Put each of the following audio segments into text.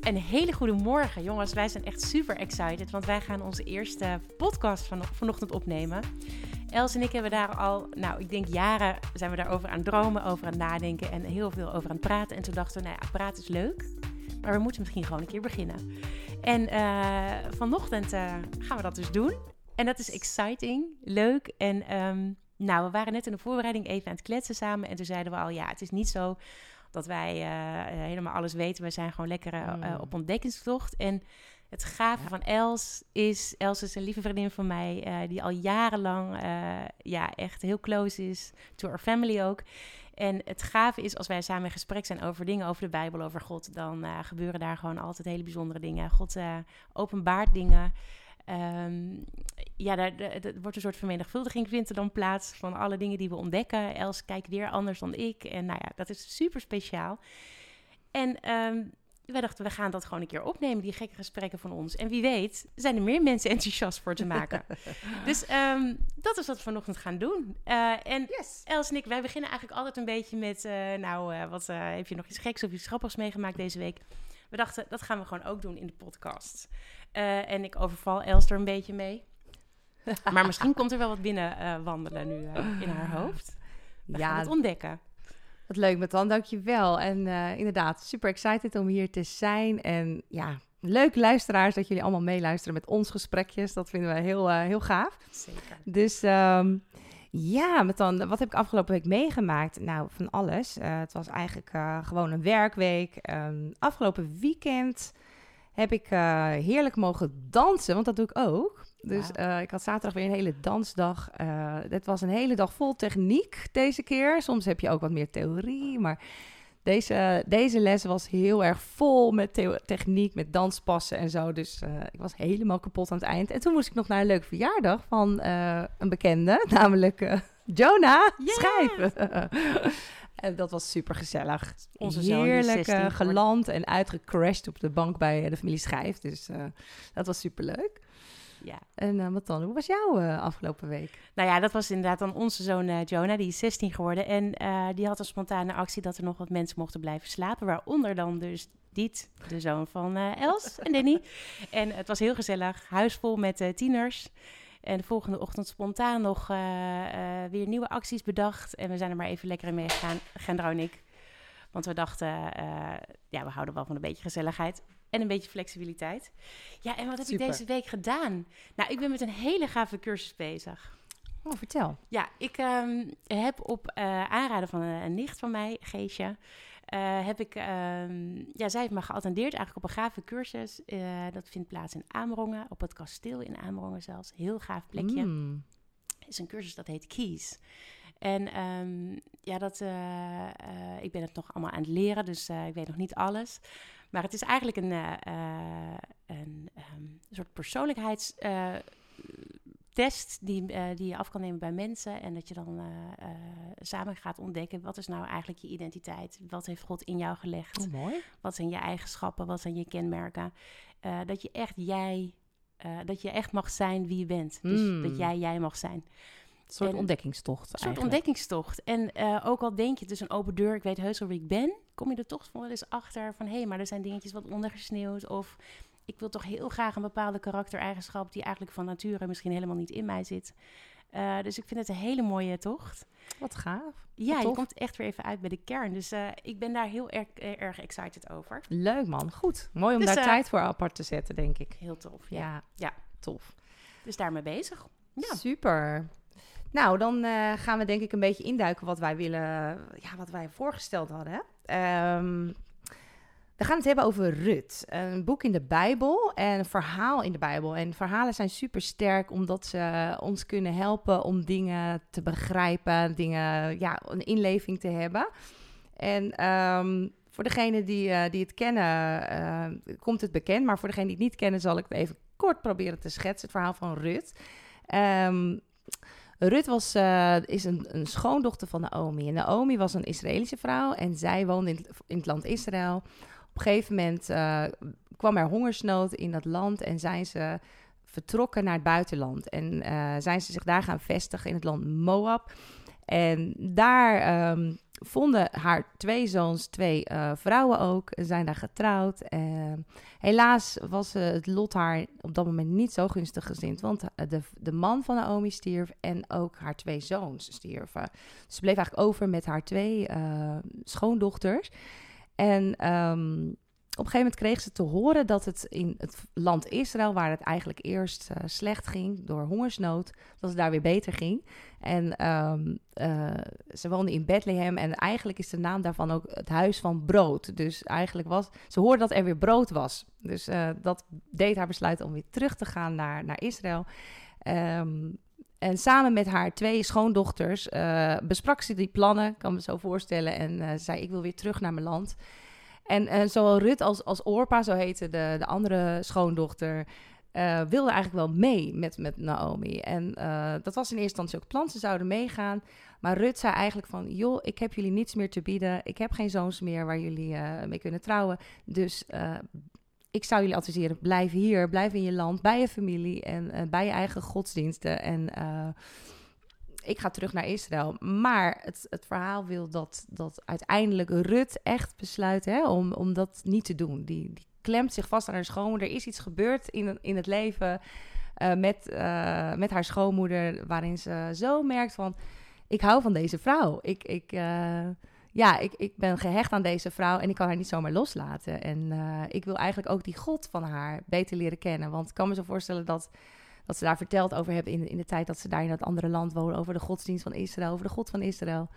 Een hele goede morgen, jongens. Wij zijn echt super excited, want wij gaan onze eerste podcast van, vanochtend opnemen. Els en ik hebben daar al, nou, ik denk jaren zijn we daarover aan dromen, over aan nadenken en heel veel over aan praten. En toen dachten we, nou ja, praten is leuk, maar we moeten misschien gewoon een keer beginnen. En uh, vanochtend uh, gaan we dat dus doen. En dat is exciting, leuk. En um, nou, we waren net in de voorbereiding even aan het kletsen samen. En toen zeiden we al, ja, het is niet zo dat wij uh, helemaal alles weten. We zijn gewoon lekker uh, op ontdekkingstocht. En het gave ja. van Els is... Els is een lieve vriendin van mij... die al jarenlang ja, echt heel close is. To our family ook. En het gave is, als wij samen in gesprek zijn over dingen, over de Bijbel, over God... dan gebeuren daar gewoon altijd hele bijzondere dingen. God openbaart dingen... Um, ja, daar, er wordt een soort vermenigvuldiging vindt er dan plaats van alle dingen die we ontdekken. Els kijkt weer anders dan ik. En nou ja, dat is super speciaal. En um, wij dachten, we gaan dat gewoon een keer opnemen, die gekke gesprekken van ons. En wie weet, zijn er meer mensen enthousiast voor te maken. dus um, dat is wat we vanochtend gaan doen. Uh, en yes. Els en ik, wij beginnen eigenlijk altijd een beetje met... Uh, nou, uh, wat heb je nog iets geks of iets grappigs meegemaakt deze week? We dachten, dat gaan we gewoon ook doen in de podcast. Uh, en ik overval Els er een beetje mee. maar misschien komt er wel wat binnen uh, wandelen nu uh, in haar hoofd. We ja, gaan het ontdekken. Wat leuk, Matan, dankjewel. En inderdaad, super excited om hier te zijn. En ja, leuk luisteraars dat jullie allemaal meeluisteren met ons gesprekjes. Dat vinden we heel, heel gaaf. Zeker. Dus... Um, ja, met dan, wat heb ik afgelopen week meegemaakt? Nou, van alles. Uh, het was eigenlijk uh, gewoon een werkweek. Um, afgelopen weekend heb ik uh, heerlijk mogen dansen, want dat doe ik ook. Dus wow. ik had zaterdag weer een hele dansdag. het was een hele dag vol techniek deze keer. Soms heb je ook wat meer theorie, maar deze, deze les was heel erg vol met techniek, met danspassen en zo. Dus uh, ik was helemaal kapot aan het eind. En toen moest ik nog naar een leuke verjaardag van uh, een bekende, namelijk uh, Jonah yeah. Schijf. En dat was super gezellig. Onze Heerlijk geland en uitgecrashed op de bank bij de familie Schijf. Dus dat was super leuk. Ja. En uh, wat dan? Hoe was jouw uh, afgelopen week? Nou ja, dat was inderdaad dan onze zoon uh, Jonah, die is 16 geworden. En die had een spontane actie dat er nog wat mensen mochten blijven slapen. Waaronder dan dus Diet, de zoon van Els en Danny. En het was heel gezellig, huisvol met tieners. En de volgende ochtend spontaan nog weer nieuwe acties bedacht. En we zijn er maar even lekker in meegegaan, Gendro en ik. Want we dachten, ja, we houden wel van een beetje gezelligheid. En een beetje flexibiliteit. Ja, en wat heb Super. ik deze week gedaan? Nou, ik ben met een hele gave cursus bezig. Oh, vertel. Ja, ik um, heb op uh, aanraden van een, een, nicht van mij, Geesje, uh, heb ik, um, ja, zij heeft me geattendeerd eigenlijk op een gave cursus. Uh, dat vindt plaats in Amerongen, op het kasteel in Amerongen zelfs. Heel gaaf plekje. Mm. is een cursus dat heet Keys. En um, ja, dat, ik ben het nog allemaal aan het leren, dus ik weet nog niet alles. Maar het is eigenlijk een, uh, een um, soort persoonlijkheidstest die, die je af kan nemen bij mensen. En dat je dan samen gaat ontdekken, wat is nou eigenlijk je identiteit? Wat heeft God in jou gelegd? Oh, mooi. Wat zijn je eigenschappen? Wat zijn je kenmerken? dat je echt jij, dat je echt mag zijn wie je bent. Dus Hmm. dat jij jij mag zijn. Een soort en, ontdekkingstocht. Een soort ontdekkingstocht. En ook al denk je, het is een open deur, ik weet heus wel wie ik ben, kom je er toch wel eens achter van hé, hey, maar er zijn dingetjes wat ondergesneeuwd. Of ik wil toch heel graag een bepaalde karaktereigenschap die eigenlijk van nature misschien helemaal niet in mij zit. Uh, dus ik vind het een hele mooie tocht. Wat gaaf. Ja, Wat je komt echt weer even uit bij de kern. Dus uh, ik ben daar heel erg, erg excited over. Leuk man, goed. Mooi om dus, daar tijd voor apart te zetten, denk ik. Heel tof, ja. Ja, ja. tof. Dus daarmee bezig. Ja. Super. Nou, dan uh, gaan we denk ik een beetje induiken wat wij willen, ja, wat wij voorgesteld hadden. Um, we gaan het hebben over Rut, een boek in de Bijbel en een verhaal in de Bijbel. En verhalen zijn super sterk omdat ze ons kunnen helpen om dingen te begrijpen, dingen, ja, een inleving te hebben. En um, voor degenen die, uh, die het kennen, uh, komt het bekend. Maar voor degenen die het niet kennen, zal ik het even kort proberen te schetsen. Het verhaal van Rut. Um, Rut was, uh, is een, een, schoondochter van Naomi. En Naomi was een Israëlische vrouw en zij woonde in, in het land Israël. Op een gegeven moment uh, kwam er hongersnood in dat land en zijn ze vertrokken naar het buitenland. En uh, zijn ze zich daar gaan vestigen in het land Moab. En daar um, vonden haar twee zoons, twee eh, vrouwen ook, zijn daar getrouwd. Uh, helaas was het lot haar op dat moment niet zo gunstig gezind, want de, de man van Naomi stierf en ook haar twee zoons stierven. Dus ze bleef eigenlijk over met haar twee schoondochters. En um, op een gegeven moment kreeg ze te horen dat het in het land Israël, waar het eigenlijk eerst uh, slecht ging door hongersnood, dat het daar weer beter ging. En um, uh, ze woonde in Bethlehem en eigenlijk is de naam daarvan ook het huis van brood. Dus eigenlijk was, ze hoorde dat er weer brood was. Dus uh, dat deed haar besluiten om weer terug te gaan naar, naar Israël. Um, en samen met haar twee schoondochters besprak ze die plannen, kan me zo voorstellen. En zei: Ik wil weer terug naar mijn land. En, en zowel Rut als, als Orpa, zo heette de, de andere schoondochter, uh, wilde eigenlijk wel mee met, met Naomi. En uh, dat was in eerste instantie ook plan, ze zouden meegaan. Maar Rut zei eigenlijk van, joh, ik heb jullie niets meer te bieden. Ik heb geen zoons meer waar jullie uh, mee kunnen trouwen. Dus ik zou jullie adviseren, blijf hier, blijf in je land, bij je familie en bij je eigen godsdiensten. En ik ga terug naar Israël. Maar het, het verhaal wil dat, dat uiteindelijk Rut echt besluit hè, om, om dat niet te doen. Die, die klemt zich vast aan haar schoonmoeder. Er is iets gebeurd in, in het leven uh, met, met haar schoonmoeder, waarin ze zo merkt van... Ik hou van deze vrouw. Ik, ik, ja, ik, ik ben gehecht aan deze vrouw en ik kan haar niet zomaar loslaten. En ik wil eigenlijk ook die God van haar beter leren kennen. Want ik kan me zo voorstellen dat wat ze daar verteld over hebben in, in de tijd dat ze daar in dat andere land wonen. Over de godsdienst van Israël, over de God van Israël.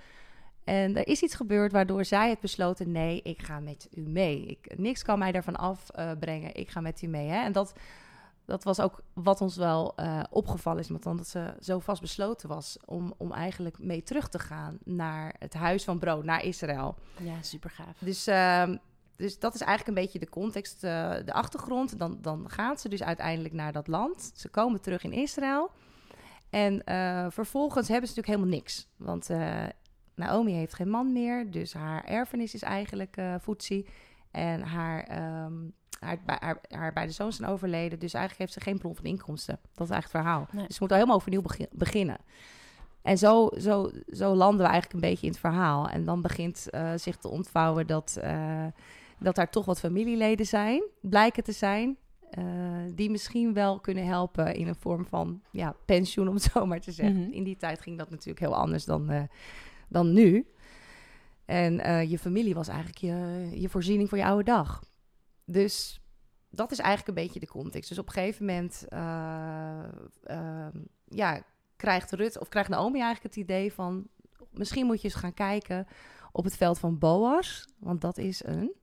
En er is iets gebeurd waardoor zij het besloten: nee, ik ga met u mee. Ik, niks kan mij daarvan afbrengen. Ik ga met u mee. Hè? En dat, dat was ook wat ons wel uh, opgevallen is. Want dat ze zo vast besloten was om, om eigenlijk mee terug te gaan naar het huis van brood, naar Israël. Ja, super gaaf. Dus uh, dus dat is eigenlijk een beetje de context, uh, de achtergrond. Dan, dan gaan ze dus uiteindelijk naar dat land. Ze komen terug in Israël. En uh, vervolgens hebben ze natuurlijk helemaal niks. Want Naomi heeft geen man meer. Dus haar erfenis is eigenlijk uh, Futsi. En haar, um, haar, haar, haar, beide zoons zijn overleden. Dus eigenlijk heeft ze geen bron van inkomsten. Dat is eigenlijk het verhaal. Nee. Dus ze moet al helemaal overnieuw begin beginnen. En zo, zo, zo landen we eigenlijk een beetje in het verhaal. En dan begint zich te ontvouwen dat dat daar toch wat familieleden zijn, blijken te zijn. Uh, die misschien wel kunnen helpen in een vorm van ja, pensioen, om het zo maar te zeggen. Mm -hmm. In die tijd ging dat natuurlijk heel anders dan, uh, dan nu. En uh, je familie was eigenlijk je, je voorziening voor je oude dag. Dus dat is eigenlijk een beetje de context. Dus op een gegeven moment ja, krijgt Rut of krijgt Naomi eigenlijk het idee van... misschien moet je eens gaan kijken op het veld van Boas. Want dat is een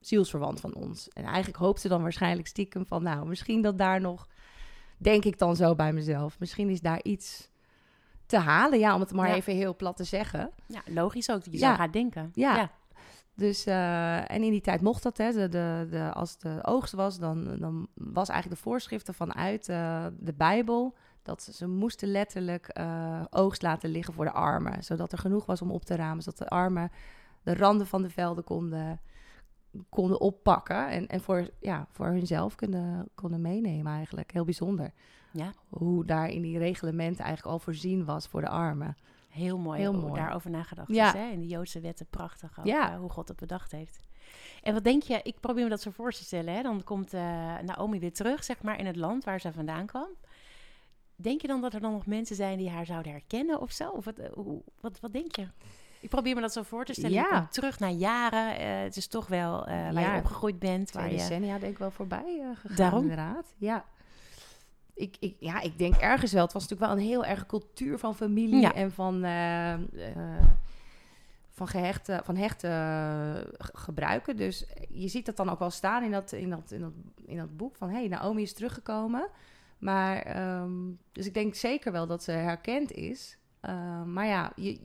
zielsverwant van ons. En eigenlijk hoopt ze dan waarschijnlijk stiekem van, nou, misschien dat daar nog, denk ik dan zo bij mezelf, misschien is daar iets te halen, ja, om het maar ja. even heel plat te zeggen. Ja, logisch ook, dat je ja. zo gaat denken. Ja. ja. Dus, uh, en in die tijd mocht dat, hè. De, de, de, als de oogst was, dan, dan was eigenlijk de voorschriften vanuit uh, de Bijbel... dat ze, ze moesten letterlijk uh, oogst laten liggen voor de armen. Zodat er genoeg was om op te ramen. Zodat de armen de randen van de velden konden konden oppakken en, en voor, ja, voor hunzelf kunnen, konden meenemen eigenlijk. Heel bijzonder. Ja. Hoe daar in die reglementen eigenlijk al voorzien was voor de armen. Heel mooi Heel mooi. daarover nagedacht ja. is. Hè? In de Joodse wetten prachtig ook, ja. Uh, hoe God het bedacht heeft. En wat denk je, ik probeer me dat zo voor te stellen. Hè? Dan komt uh, Naomi weer terug, zeg maar, in het land waar ze vandaan kwam. Denk je dan dat er dan nog mensen zijn die haar zouden herkennen of zo? Of wat, uh, hoe, wat, wat denk je? Ik probeer me dat zo voor te stellen. Ja. Terug naar jaren. Uh, het is toch wel uh, waar ja. je opgegroeid bent. Waar je... decennia denk ik wel voorbij uh, gegaan, Daarom? inderdaad. Ja. Ik, ik, ja, ik denk ergens wel. Het was natuurlijk wel een heel erg cultuur van familie ja. en van, van, gehechte, van hechte gebruiken. Dus je ziet dat dan ook wel staan in dat, in dat, in dat, in dat boek van... hé, hey, Naomi is teruggekomen. Maar, um, dus ik denk zeker wel dat ze herkend is... Uh, maar ja, je,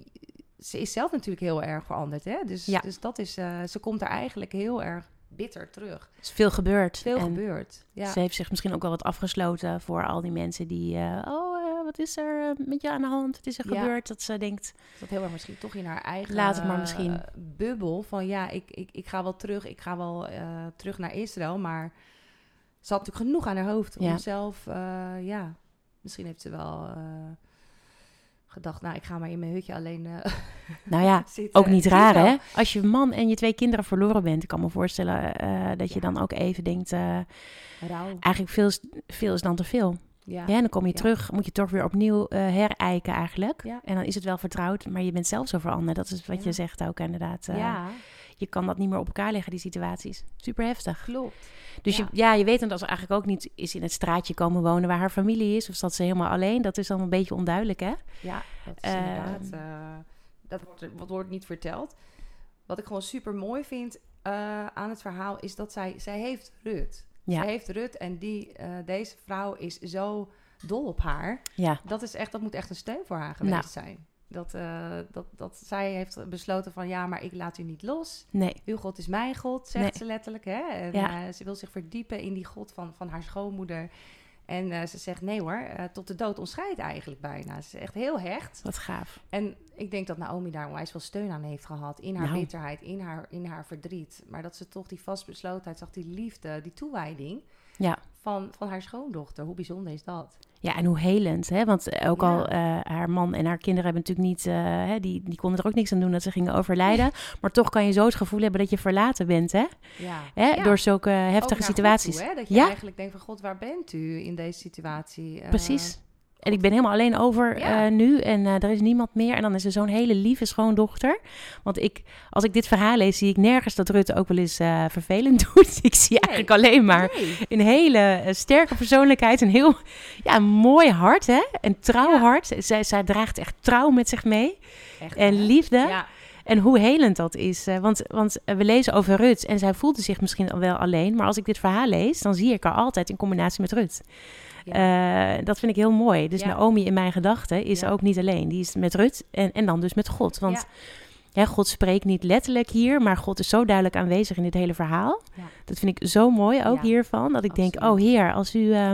ze is zelf natuurlijk heel erg veranderd. Hè? Dus, ja. dus dat is, uh, ze komt er eigenlijk heel erg bitter terug. Er is veel gebeurd. Veel en gebeurd. Ja. Ze heeft zich misschien ook wel wat afgesloten voor al die mensen die. Uh, oh, uh, wat is er met je aan de hand? Wat is er ja. gebeurd? Dat ze denkt. Dat heel erg misschien toch in haar eigen. Laat het maar misschien. bubbel van ja, ik, ik, ik ga wel terug. Ik ga wel terug naar Israël. Maar ze had natuurlijk genoeg aan haar hoofd om ja. zelf. ja, misschien heeft ze wel gedacht, nou, ik ga maar in mijn hutje alleen uh, Nou ja, ook niet raar hè? Als je man en je twee kinderen verloren bent, ik kan me voorstellen uh, dat je dan ook even denkt, uh, eigenlijk veel is, veel is dan te veel. Ja. ja en dan kom je terug, moet je toch weer opnieuw herijken eigenlijk. En dan is het wel vertrouwd, maar je bent zelf zo veranderd. Dat is wat je zegt ook inderdaad. ja. Je kan dat niet meer op elkaar leggen, die situaties. Super heftig. Klopt. Dus ja. Je, ja, je weet dan dat ze eigenlijk ook niet is in het straatje komen wonen waar haar familie is. Of dat ze helemaal alleen. Dat is dan een beetje onduidelijk, hè? Ja, dat is inderdaad... Uh, dat wordt, wat wordt niet verteld. Wat ik gewoon super mooi vind uh, aan het verhaal... is dat zij, zij heeft Rut. Ja. Zij heeft Rut en die, uh, deze vrouw is zo dol op haar. Ja. Dat, is echt, dat moet echt een steun voor haar geweest nou. zijn. Dat, uh, dat, dat zij heeft besloten van ja, maar ik laat u niet los. Nee. Uw God is mijn God, zegt ze letterlijk. Hè? En ja. uh, ze wil zich verdiepen in die God van, van haar schoonmoeder. En uh, ze zegt nee hoor, tot de dood ontscheidt eigenlijk bijna. Ze is echt heel hecht. Wat gaaf. En ik denk dat Naomi daar onwijs veel steun aan heeft gehad. In haar nou. bitterheid, in haar, in haar verdriet. Maar dat ze toch die vastbeslotenheid zag, die liefde, die toewijding ja. van, van haar schoondochter. Hoe bijzonder is dat? Ja, en hoe helend. Hè? Want ook al uh, haar man en haar kinderen hebben natuurlijk niet... Uh, hè, die, die konden er ook niks aan doen dat ze gingen overlijden. Maar toch kan je zo het gevoel hebben dat je verlaten bent, hè? Ja. Hè? Door zulke heftige situaties. Toe, hè? Dat je eigenlijk denkt van... God, waar bent u in deze situatie? Precies. En ik ben helemaal alleen over ja. uh, nu en uh, er is niemand meer. En dan is er zo'n hele lieve schoondochter. Want ik, als ik dit verhaal lees, zie ik nergens dat Rutte ook wel eens uh, vervelend doet. Ik zie nee. eigenlijk alleen maar nee. een hele sterke persoonlijkheid. Een heel ja, mooi hart, hè? Een trouw ja. hart. Zij, zij draagt echt trouw met zich mee. Echt, en liefde. Ja. En hoe helend dat is. want, want we lezen over Rut en zij voelde zich misschien wel alleen. Maar als ik dit verhaal lees, dan zie ik haar altijd in combinatie met Rut. Ja. Uh, dat vind ik heel mooi. Dus ja. Naomi in mijn gedachten is ja. ook niet alleen. Die is met Rut en, en dan dus met God. Want. God spreekt niet letterlijk hier, maar God is zo duidelijk aanwezig in dit hele verhaal. Dat vind ik zo mooi ook hiervan. Dat ik Absoluut. denk, oh Heer, als u... Uh,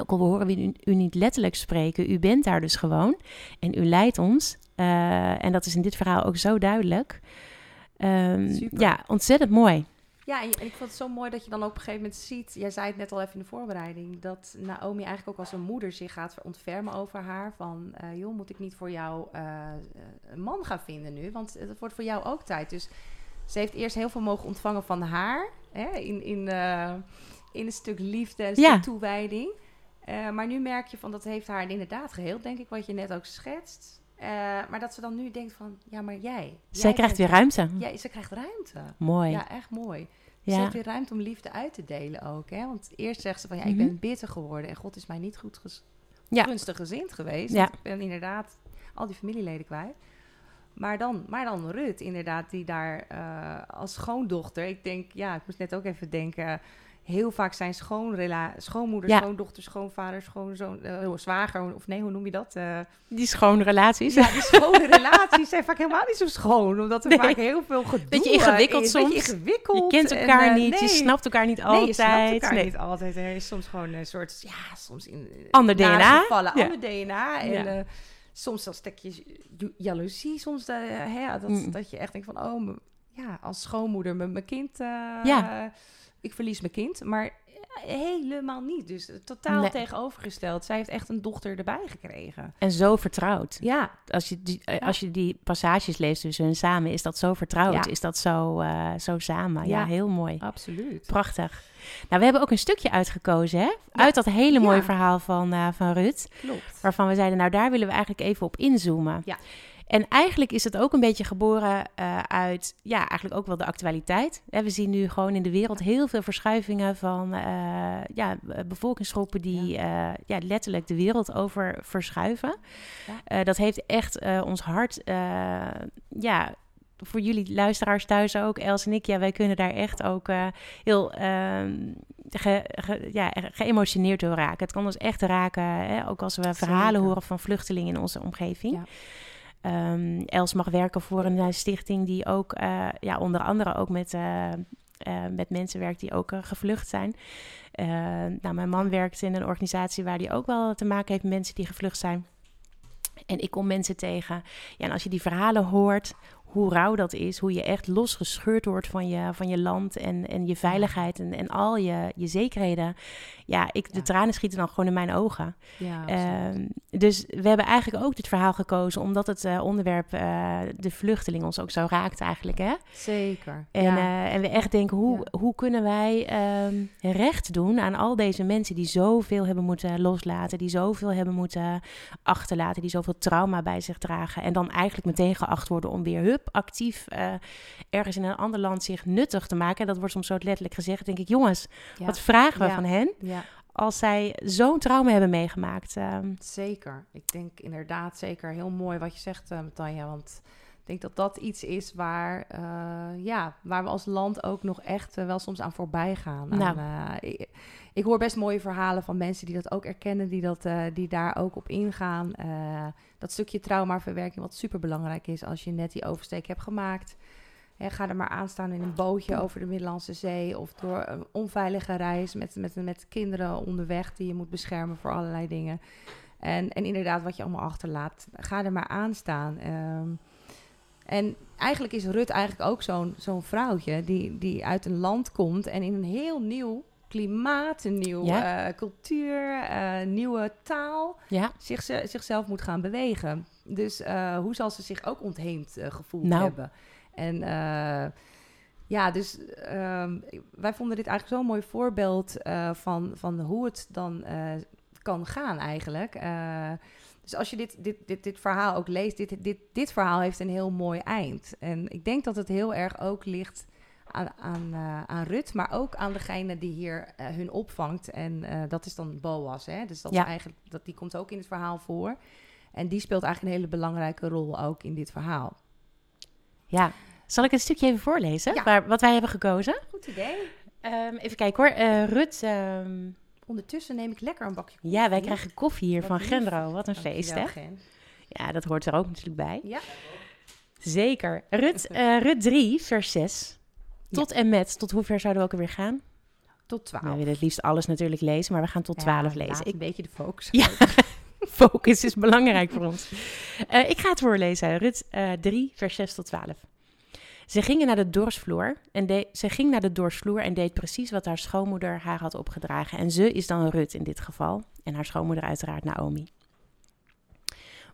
ook al horen we u, u, niet letterlijk spreken, u bent daar dus gewoon. En u leidt ons. Uh, en dat is in dit verhaal ook zo duidelijk. Um, ja, ontzettend mooi. Ja, en, ik vond het zo mooi dat je dan ook op een gegeven moment ziet... Jij zei het net al even in de voorbereiding... dat Naomi eigenlijk ook als een moeder zich gaat ontfermen over haar. Van, uh, joh, moet ik niet voor jou uh, een man gaan vinden nu? Want het wordt voor jou ook tijd. Dus ze heeft eerst heel veel mogen ontvangen van haar. Hè, in, in, uh, in een stuk liefde, een ja. stuk toewijding. maar nu merk je van, dat heeft haar inderdaad geheeld, denk ik, wat je net ook schetst. Uh, maar dat ze dan nu denkt van, ja, maar jij. Zij jij krijgt weer ruimte. Ja, ze krijgt ruimte. Mooi. Ja, echt mooi. Ja. Ze heeft weer ruimte om liefde uit te delen ook. Hè? Want eerst zegt ze van, ja, ik ben mhm. bitter geworden. En God is mij niet goed ges ja. gunstig gezind geweest. Ja. Ik ben inderdaad al die familieleden kwijt. Maar dan, maar dan Rut, inderdaad, die daar uh, als schoondochter... Ik denk, ja, ik moest net ook even denken heel vaak zijn schoonrela schoonmoeder, ja. schoondochter, schoonvader, schoonzoon, uh, zwager, of nee, hoe noem je dat? Uh, die schone relaties. Ja, die schone relaties zijn vaak helemaal niet zo schoon, omdat er nee. vaak heel veel gedoe Beetje ingewikkeld is. soms. Beetje ingewikkeld. Je kent elkaar en, uh, niet, nee. je snapt elkaar niet altijd. Nee, je snapt elkaar nee. niet altijd. Er is soms gewoon een soort, ja, soms in... Ander DNA. Gevallen, ja. ander DNA. En ja. soms dan stek je jaloezie, soms hè, dat, mm. dat je echt denkt van, oh, ja, als schoonmoeder, mijn kind... ja ik verlies mijn kind. Maar eh, helemaal niet. Dus totaal nee. tegenovergesteld. Zij heeft echt een dochter erbij gekregen. En zo vertrouwd. Ja. Als je die, ja. als je die passages leest tussen hun samen, is dat zo vertrouwd. Ja. Is dat zo, uh, zo samen. Ja. ja. heel mooi. Absoluut. Prachtig. Nou, we hebben ook een stukje uitgekozen, hè? Uit dat hele mooie verhaal van, uh, van Rut. Klopt. Waarvan we zeiden, nou daar willen we eigenlijk even op inzoomen. Ja. En eigenlijk is het ook een beetje geboren uh, uit, ja, eigenlijk ook wel de actualiteit. we zien nu gewoon in de wereld heel veel verschuivingen van uh, ja, bevolkingsgroepen die ja. Uh, ja. letterlijk de wereld over verschuiven. Ja. dat heeft echt ons hart, ja, voor jullie luisteraars thuis ook, Els en ik, ja, wij kunnen daar echt ook heel ehm, ge, ge, ja, geëmotioneerd door raken. Het kan ons echt raken, hè, ook als we verhalen Zeker. horen van vluchtelingen in onze omgeving. Ja. Um, Els mag werken voor een uh, stichting die ook, uh, ja, onder andere ook met, uh, met mensen werkt die ook gevlucht zijn. nou, mijn man werkt in een organisatie waar die ook wel te maken heeft met mensen die gevlucht zijn. En ik kom mensen tegen. Ja, en als je die verhalen hoort, hoe rauw dat is. Hoe je echt losgescheurd wordt van je, van je land en, en je veiligheid en, en al je, je zekerheden. Ja, ik, de tranen schieten dan gewoon in mijn ogen. Ja, Ehm, dus we hebben eigenlijk ook dit verhaal gekozen omdat het eh, onderwerp eh, de vluchteling ons ook zo raakt eigenlijk. Hè? zeker. En, ja. eh, en we echt denken, hoe, hoe kunnen wij ehm, recht doen aan al deze mensen die zoveel hebben moeten loslaten, die zoveel hebben moeten achterlaten, die zoveel trauma bij zich dragen. En dan eigenlijk meteen geacht worden om weer hup, actief eh, ergens in een ander land zich nuttig te maken. En dat wordt soms zo letterlijk gezegd. Denk ik, jongens, ja. wat vragen we Ja. van hen ja. als zij zo'n trauma hebben meegemaakt? Ehm, Zeker. Ik denk inderdaad zeker heel mooi wat je zegt, eh Tanja. Want ik denk dat dat iets is waar, eh, ja, waar we als land ook nog echt eh, wel soms aan voorbij gaan. Nou. Aan, eh, ik, hoor best mooie verhalen van mensen die dat ook erkennen, die, dat, eh, die daar ook op ingaan. Eh, dat stukje traumaverwerking, wat super belangrijk is als je net die oversteek hebt gemaakt. Hè, ga er maar aan staan in een bootje over de Middellandse Zee of door een onveilige reis met, met, met kinderen onderweg die je moet beschermen voor allerlei dingen. En, en inderdaad, wat je allemaal achterlaat, ga er maar aan staan. Ehm, en eigenlijk is Rut eigenlijk ook zo'n zo'n vrouwtje die, die uit een land komt en in een heel nieuw klimaat, een nieuwe Ja. cultuur, eh, nieuwe taal ja, zich, zichzelf moet gaan bewegen. Dus eh, hoe zal ze zich ook ontheemd eh, gevoeld Nou. hebben? En eh, ja, dus ehm, wij vonden dit eigenlijk zo'n mooi voorbeeld eh, van, van hoe het dan eh, kan gaan eigenlijk. Eh, dus als je dit, dit, dit, dit verhaal ook leest, dit, dit, dit verhaal heeft een heel mooi eind. En ik denk dat het heel erg ook ligt aan, aan, eh, aan Rut, maar ook aan degene die hier eh, hun opvangt. En eh, dat is dan Boas. Hè? Dus dat Ja. is eigenlijk, dat, die komt ook in het verhaal voor. En die speelt eigenlijk een hele belangrijke rol ook in dit verhaal. ja. Zal ik een stukje even voorlezen? Ja. Waar, wat wij hebben gekozen? Goed idee. Ehm, even kijken hoor. Rut, ehm, Ondertussen neem ik lekker een bakje koffie. ja, wij krijgen koffie hier Wat van lief. Gendro. Wat een feest, hè? Gen. Ja, dat hoort er ook natuurlijk bij. Ja. Zeker. Rut, Rut 3, vers 6. Tot en met, tot hoe ver zouden we ook alweer gaan? Tot 12. We willen het liefst alles natuurlijk lezen, maar we gaan tot 12 lezen. Laat Ik, een beetje de focus. Ja. focus is belangrijk voor ons. Eh, ik ga het voorlezen. Rut eh 3, vers 6 tot 12. Ze, gingen naar de dorsvloer en de, ze ging naar de dorsvloer en deed precies wat haar schoonmoeder haar had opgedragen. En ze is dan Rut in dit geval. En haar schoonmoeder uiteraard Naomi.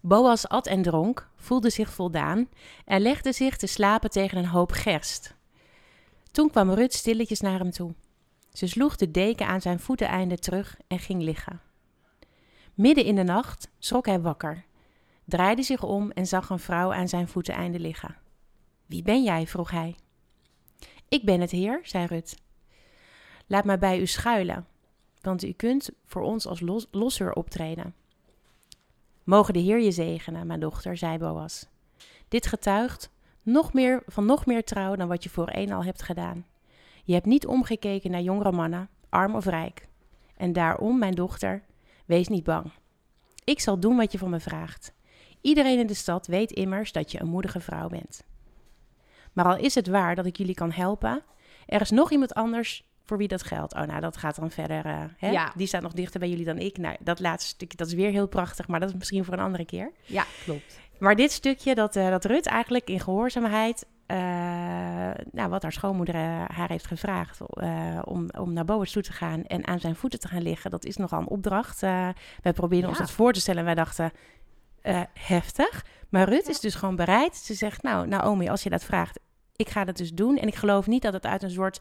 Boas at en dronk, voelde zich voldaan en legde zich te slapen tegen een hoop gerst. Toen kwam Rut stilletjes naar hem toe. Ze sloeg de deken aan zijn voeteneinde terug en ging liggen. Midden in de nacht schrok hij wakker, draaide zich om en zag een vrouw aan zijn voeteneinde liggen. Wie ben jij? vroeg hij. Ik ben het heer, zei Rut. Laat mij bij u schuilen, want u kunt voor ons als los losser optreden. Mogen de Heer je zegenen, mijn dochter, zei Boas. Dit getuigt nog meer, van nog meer trouw dan wat je voorheen al hebt gedaan. Je hebt niet omgekeken naar jongere mannen, arm of rijk. En daarom, mijn dochter, wees niet bang. Ik zal doen wat je van me vraagt. Iedereen in de stad weet immers dat je een moedige vrouw bent. Maar al is het waar dat ik jullie kan helpen, er is nog iemand anders voor wie dat geldt. Oh, nou, dat gaat dan verder. eh, hè? Ja. Die staat nog dichter bij jullie dan ik. Nou, dat laatste stukje, dat is weer heel prachtig, maar dat is misschien voor een andere keer. Ja, klopt. Maar dit stukje, dat, eh, dat Rut eigenlijk in gehoorzaamheid, eh, nou, wat haar schoonmoeder eh, haar heeft gevraagd, om, om naar Boas toe te gaan en aan zijn voeten te gaan liggen, dat is nogal een opdracht. Wij probeerden ons dat voor te stellen en wij dachten, heftig. Maar Rut is dus gewoon bereid. Ze zegt, nou, Naomi, als je dat vraagt, ik ga dat dus doen. En ik geloof niet dat het uit een soort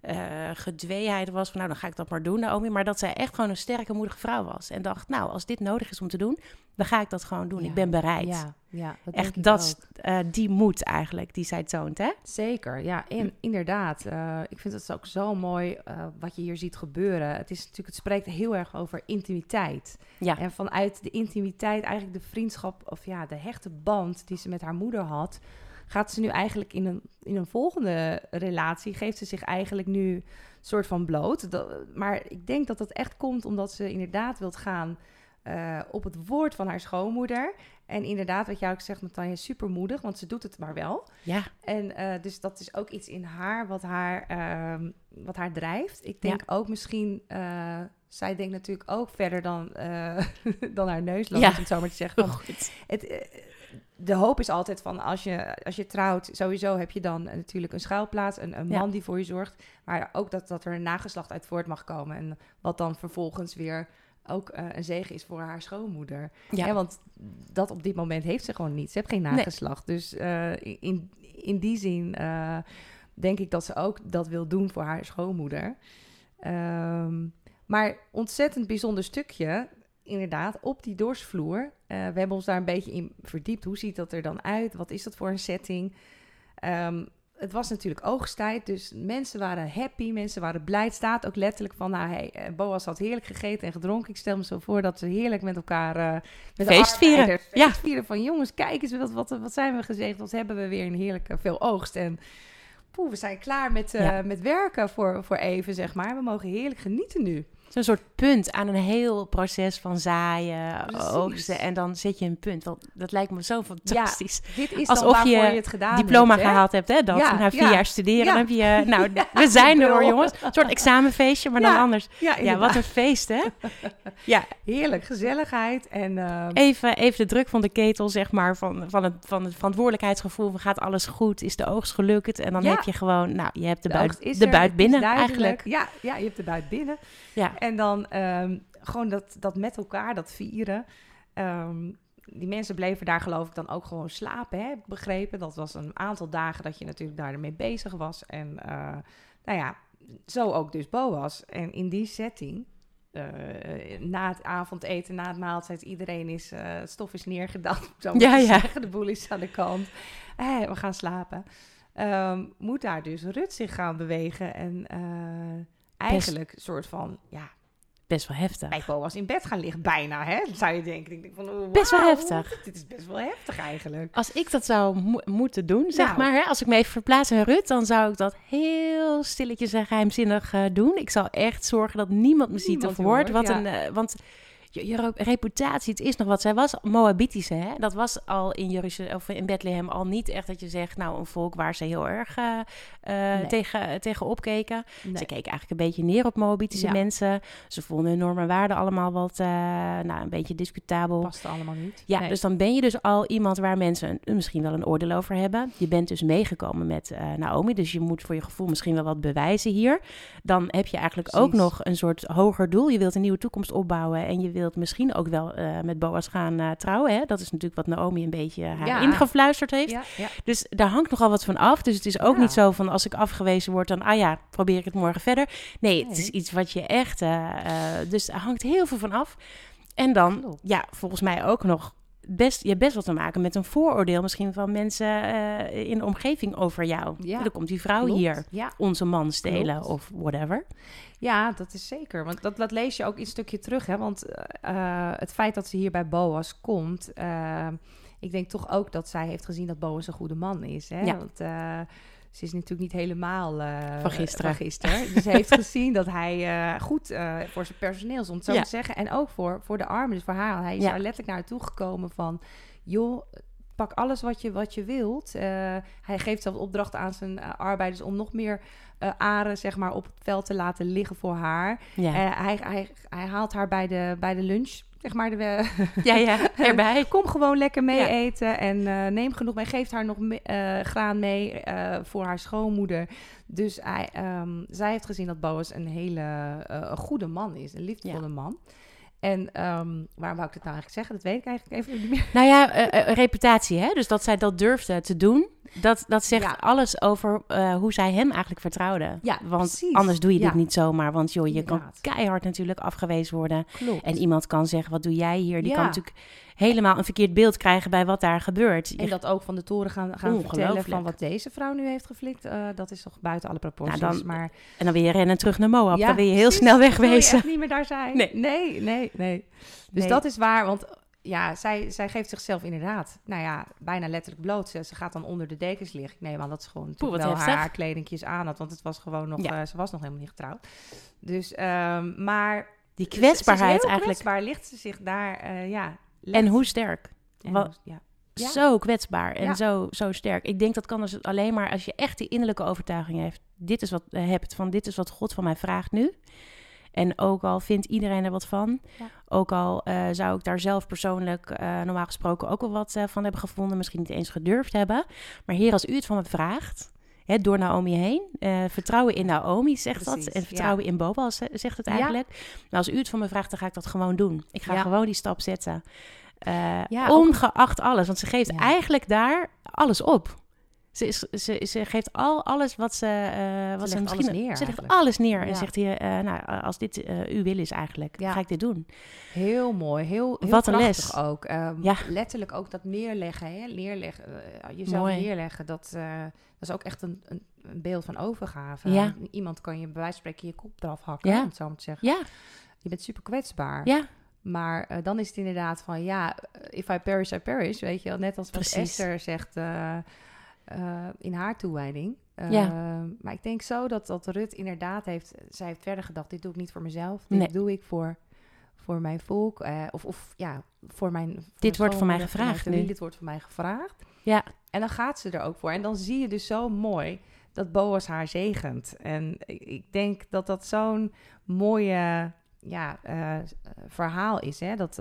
eh gedweeheid was van, nou, dan ga ik dat maar doen, Naomi. Maar dat zij echt gewoon een sterke, moedige vrouw was. En dacht, nou, als dit nodig is om te doen, dan ga ik dat gewoon doen. Ja. Ik ben bereid. Ja, ja dat Echt, dat, eh, die moed eigenlijk die zij toont, hè? Zeker, ja, en inderdaad. eh, ik vind het ook zo mooi wat je hier ziet gebeuren. Het, is natuurlijk, het spreekt heel erg over intimiteit. Ja. En vanuit de intimiteit, eigenlijk de vriendschap, of ja, de hechte band die ze met haar moeder had, gaat ze nu eigenlijk in een, in een volgende relatie, geeft ze zich eigenlijk nu soort van bloot. Dat- maar ik denk dat dat echt komt omdat ze inderdaad wilt gaan eh, op het woord van haar schoonmoeder. En inderdaad, wat jij ook zegt, Natanja, supermoedig, want ze doet het maar wel. Ja, En eh, dus dat is ook iets in haar wat haar, ehm, wat haar drijft. Ik denk ook misschien, eh, zij denkt natuurlijk ook verder dan, dan haar neus loopt, Ja. om het zo maar te zeggen. Van, het, de hoop is altijd van als je, als je trouwt, sowieso heb je dan natuurlijk een schuilplaats, een, een Ja. man die voor je zorgt. Maar ook dat, dat er een nageslacht uit voort mag komen. En wat dan vervolgens weer ook eh, een zegen is voor haar schoonmoeder. Ja. Want dat op dit moment heeft ze gewoon niet. Ze heeft geen Nee. nageslacht. Dus eh, in, in die zin eh, denk ik dat ze ook dat wil doen voor haar schoonmoeder. Ehm, maar ontzettend bijzonder stukje, inderdaad, op die dorsvloer. Eh, we hebben ons daar een beetje in verdiept. Hoe ziet dat er dan uit? Wat is dat voor een setting? Ehm, het was natuurlijk oogsttijd, dus mensen waren happy, mensen waren blij. Het staat ook letterlijk van, nou, hey, eh, Boas had heerlijk gegeten en gedronken. Ik stel me zo voor dat ze heerlijk met elkaar... eh met de Feest vieren. arbeiders Ja. Feest vieren van, jongens, kijk eens, wat, wat, wat zijn we gezegend? Wat hebben we weer een heerlijke veel oogst. En poeh, we zijn klaar met, Ja. met werken voor, voor even, zeg maar. We mogen heerlijk genieten nu. Zo'n soort punt aan een heel proces van zaaien, Precies. oogsten. En dan zet je een punt. Want dat lijkt me zo fantastisch. Dit is Alsof je je, het gedaan Diploma hebt, gehaald hebt, hè? Dat, Ja, na vier ja. jaar studeren, Ja. dan heb je... Nou, we zijn er hoor, jongens. Een soort examenfeestje, maar dan Ja, anders. Ja, Ja, wat een feest, hè? Ja, Heerlijk, gezelligheid en... eh, even, even de druk van de ketel, zeg maar, van, van, het, van het verantwoordelijkheidsgevoel. Gaat alles goed? Is de oogst gelukt? En dan Ja. heb je gewoon, nou, je hebt de, de buit, de buit binnen eigenlijk. Ja, ja, je hebt de buit binnen. Ja, En dan ehm, gewoon dat, dat met elkaar, dat vieren. Ehm, die mensen bleven daar geloof ik dan ook gewoon slapen, hè, heb ik begrepen. Dat was een aantal dagen dat je natuurlijk daarmee bezig was. En eh, nou ja, zo ook dus Boas. En in die setting, eh, na het avondeten, na het maaltijd, iedereen is, eh, het stof is neergedaald, zo Ja, ja. zeggen. De boel is aan de kant. Eh, we gaan slapen. Ehm, moet daar dus Rut zich gaan bewegen en eigenlijk een soort van, ja, best wel heftig. bij Boas in bed gaan liggen. Bijna, hè? Zou je denken. Ik denk van, oh, Best wel heftig. Dit is best wel heftig eigenlijk. Als ik dat zou mo- moeten doen, zeg Nou. maar, hè, als ik me even verplaats in Rut, dan zou ik dat heel stilletjes en geheimzinnig eh, doen. Ik zal echt zorgen dat niemand me ziet Niemand of hoort. hoort, Wat ja. een, eh, want je, je re- reputatie, het is nog wat. Zij was Moabitische, hè? Dat was al in Jeruzalem of in Bethlehem al niet echt dat je zegt, nou, een volk waar ze heel erg eh, eh, Nee. tegen, tegen opkeken. Nee. Ze keken eigenlijk een beetje neer op Moabitische Ja. mensen. Ze vonden hun normen en waarden allemaal wat, eh, nou, een beetje discutabel. Past allemaal niet. Ja, Nee. dus dan ben je dus al iemand waar mensen een- misschien wel een oordeel over hebben. Je bent dus meegekomen met eh, Naomi, dus je moet voor je gevoel misschien wel wat bewijzen hier. Dan heb je eigenlijk ook nog een soort hoger doel. Je wilt een nieuwe toekomst opbouwen en je wilt misschien ook wel eh, met Boas gaan eh, trouwen. Hè? Dat is natuurlijk wat Naomi een beetje eh, haar Ja. ingefluisterd heeft. Ja, ja. Dus daar hangt nogal wat van af. Dus het is ook niet zo van als ik afgewezen word, dan ah ja, probeer ik het morgen verder. Nee, het Nee. is iets wat je echt. dus er hangt heel veel van af. En dan, ja, volgens mij ook nog best, je hebt best wat te maken met een vooroordeel misschien van mensen eh, in de omgeving over jou. Ja. Dan komt die vrouw Klopt. hier Ja. onze man stelen Klopt. of whatever. ja, dat is zeker. Want dat, dat lees je ook een stukje terug. Hè? Want eh, het feit dat ze hier bij Boas komt... eh, ik denk toch ook dat zij heeft gezien dat Boas een goede man is. Hè? Ja. Want ze is natuurlijk niet helemaal eh, Van gisteren. van gisteren. Dus ze heeft gezien dat hij eh, goed eh, voor zijn personeel is, om het zo Ja. te zeggen. En ook voor, voor de armen, dus voor haar. Hij is Ja. daar letterlijk naar toe gekomen van... joh, pak alles wat je, wat je wilt. Hij geeft zelfs opdracht aan zijn arbeiders om nog meer aren zeg maar, op het veld te laten liggen voor haar. Ja, hij, hij, hij haalt haar bij de, bij de lunch, zeg maar. De, ja, ja erbij. Kom gewoon lekker mee Ja. eten en eh, neem genoeg mee. Geeft haar nog me- eh, graan mee eh, voor haar schoonmoeder. Dus hij, ehm, zij heeft gezien dat Boas een hele een goede man is, een liefdevolle man. En ehm, waarom wou ik het nou eigenlijk zeggen? Dat weet ik eigenlijk even niet meer. Nou ja, reputatie, hè? Dus dat zij dat durfde te doen. Dat, dat zegt Ja. alles over eh, hoe zij hem eigenlijk vertrouwde. Ja, want precies. anders doe je dit Ja. niet zomaar. Want joh, je kan keihard natuurlijk afgewezen worden. Klopt. En iemand kan zeggen, wat doe jij hier? Die kan natuurlijk helemaal een verkeerd beeld krijgen bij wat daar gebeurt. En dat ook van de toren gaan, gaan vertellen van wat deze vrouw nu heeft geflikt. eh, dat is toch buiten alle proporties. Nou, dan- maar En dan weer rennen terug naar Moab. Ja, dan wil je heel precies. snel Dan wil je wegwezen. echt niet meer daar zijn. Nee. nee, nee. nee. Dus Nee. dat is waar, want ja, zij, zij geeft zichzelf inderdaad, nou ja, bijna letterlijk bloot. Ze, ze gaat dan onder de dekens liggen. Ik neem aan dat ze gewoon wat wel heftig. haar kledingjes aan had, want het was gewoon nog, Ja. eh, ze was nog helemaal niet getrouwd. Dus, ehm, maar Die is kwetsbaarheid eigenlijk. kwetsbaar ligt ze zich daar, eh, ja. En hoe sterk. En Wa- hoe- ja. Ja. Zo kwetsbaar en Ja. zo, zo sterk. Ik denk dat kan dus alleen maar als je echt die innerlijke overtuiging heeft. Dit is wat, eh, hebt van dit is wat God van mij vraagt nu. En ook al vindt iedereen er wat van, Ja. ook al eh, zou ik daar zelf persoonlijk eh, normaal gesproken ook wel wat eh, van hebben gevonden, misschien niet eens gedurfd hebben. Maar Heer, als u het van me vraagt, hè, door Naomi heen, vertrouwen in Naomi zegt dat, en vertrouwen in eh, zegt het eigenlijk. Maar als u het van me vraagt, dan ga ik dat gewoon doen. Ik ga Ja. gewoon die stap zetten. Ja, ook- ongeacht alles, want ze geeft eigenlijk daar alles op. Ze, is, ze, ze geeft al alles wat ze, eh wat ze, misschien... alles neer ze legt alles neer en zegt hier, eh, nou, als dit eh, uw wil is eigenlijk, Ja. ga ik dit doen. Heel mooi, heel, heel Wat een les. ook. Ehm, Ja. Letterlijk ook dat neerleggen, hè? Neerleggen, eh, jezelf Mooi. neerleggen, dat, eh, dat is ook echt een, een, een beeld van overgave. Iemand kan je bij wijze van spreken je kop eraf hakken, om het zo maar te zeggen. Ja, Je bent super kwetsbaar. ja, Maar eh, dan is het inderdaad van, ja, if I perish, I perish, weet je wel. Net als wat Precies. Esther zegt eh, eh, in haar toewijding. Eh, Ja. Maar ik denk zo dat, dat Rut inderdaad heeft, zij heeft verder gedacht, dit doe ik niet voor mezelf, dit Nee. doe ik voor, voor mijn volk. eh, of, of ja, voor mijn voor Dit mijn wordt mij voor mijn gevraagd nu. Dit wordt van mij gevraagd. ja. En dan gaat ze er ook voor. En dan zie je dus zo mooi dat Boas haar zegent. En ik, denk dat dat zo'n mooie ja, verhaal is. Hè? Dat,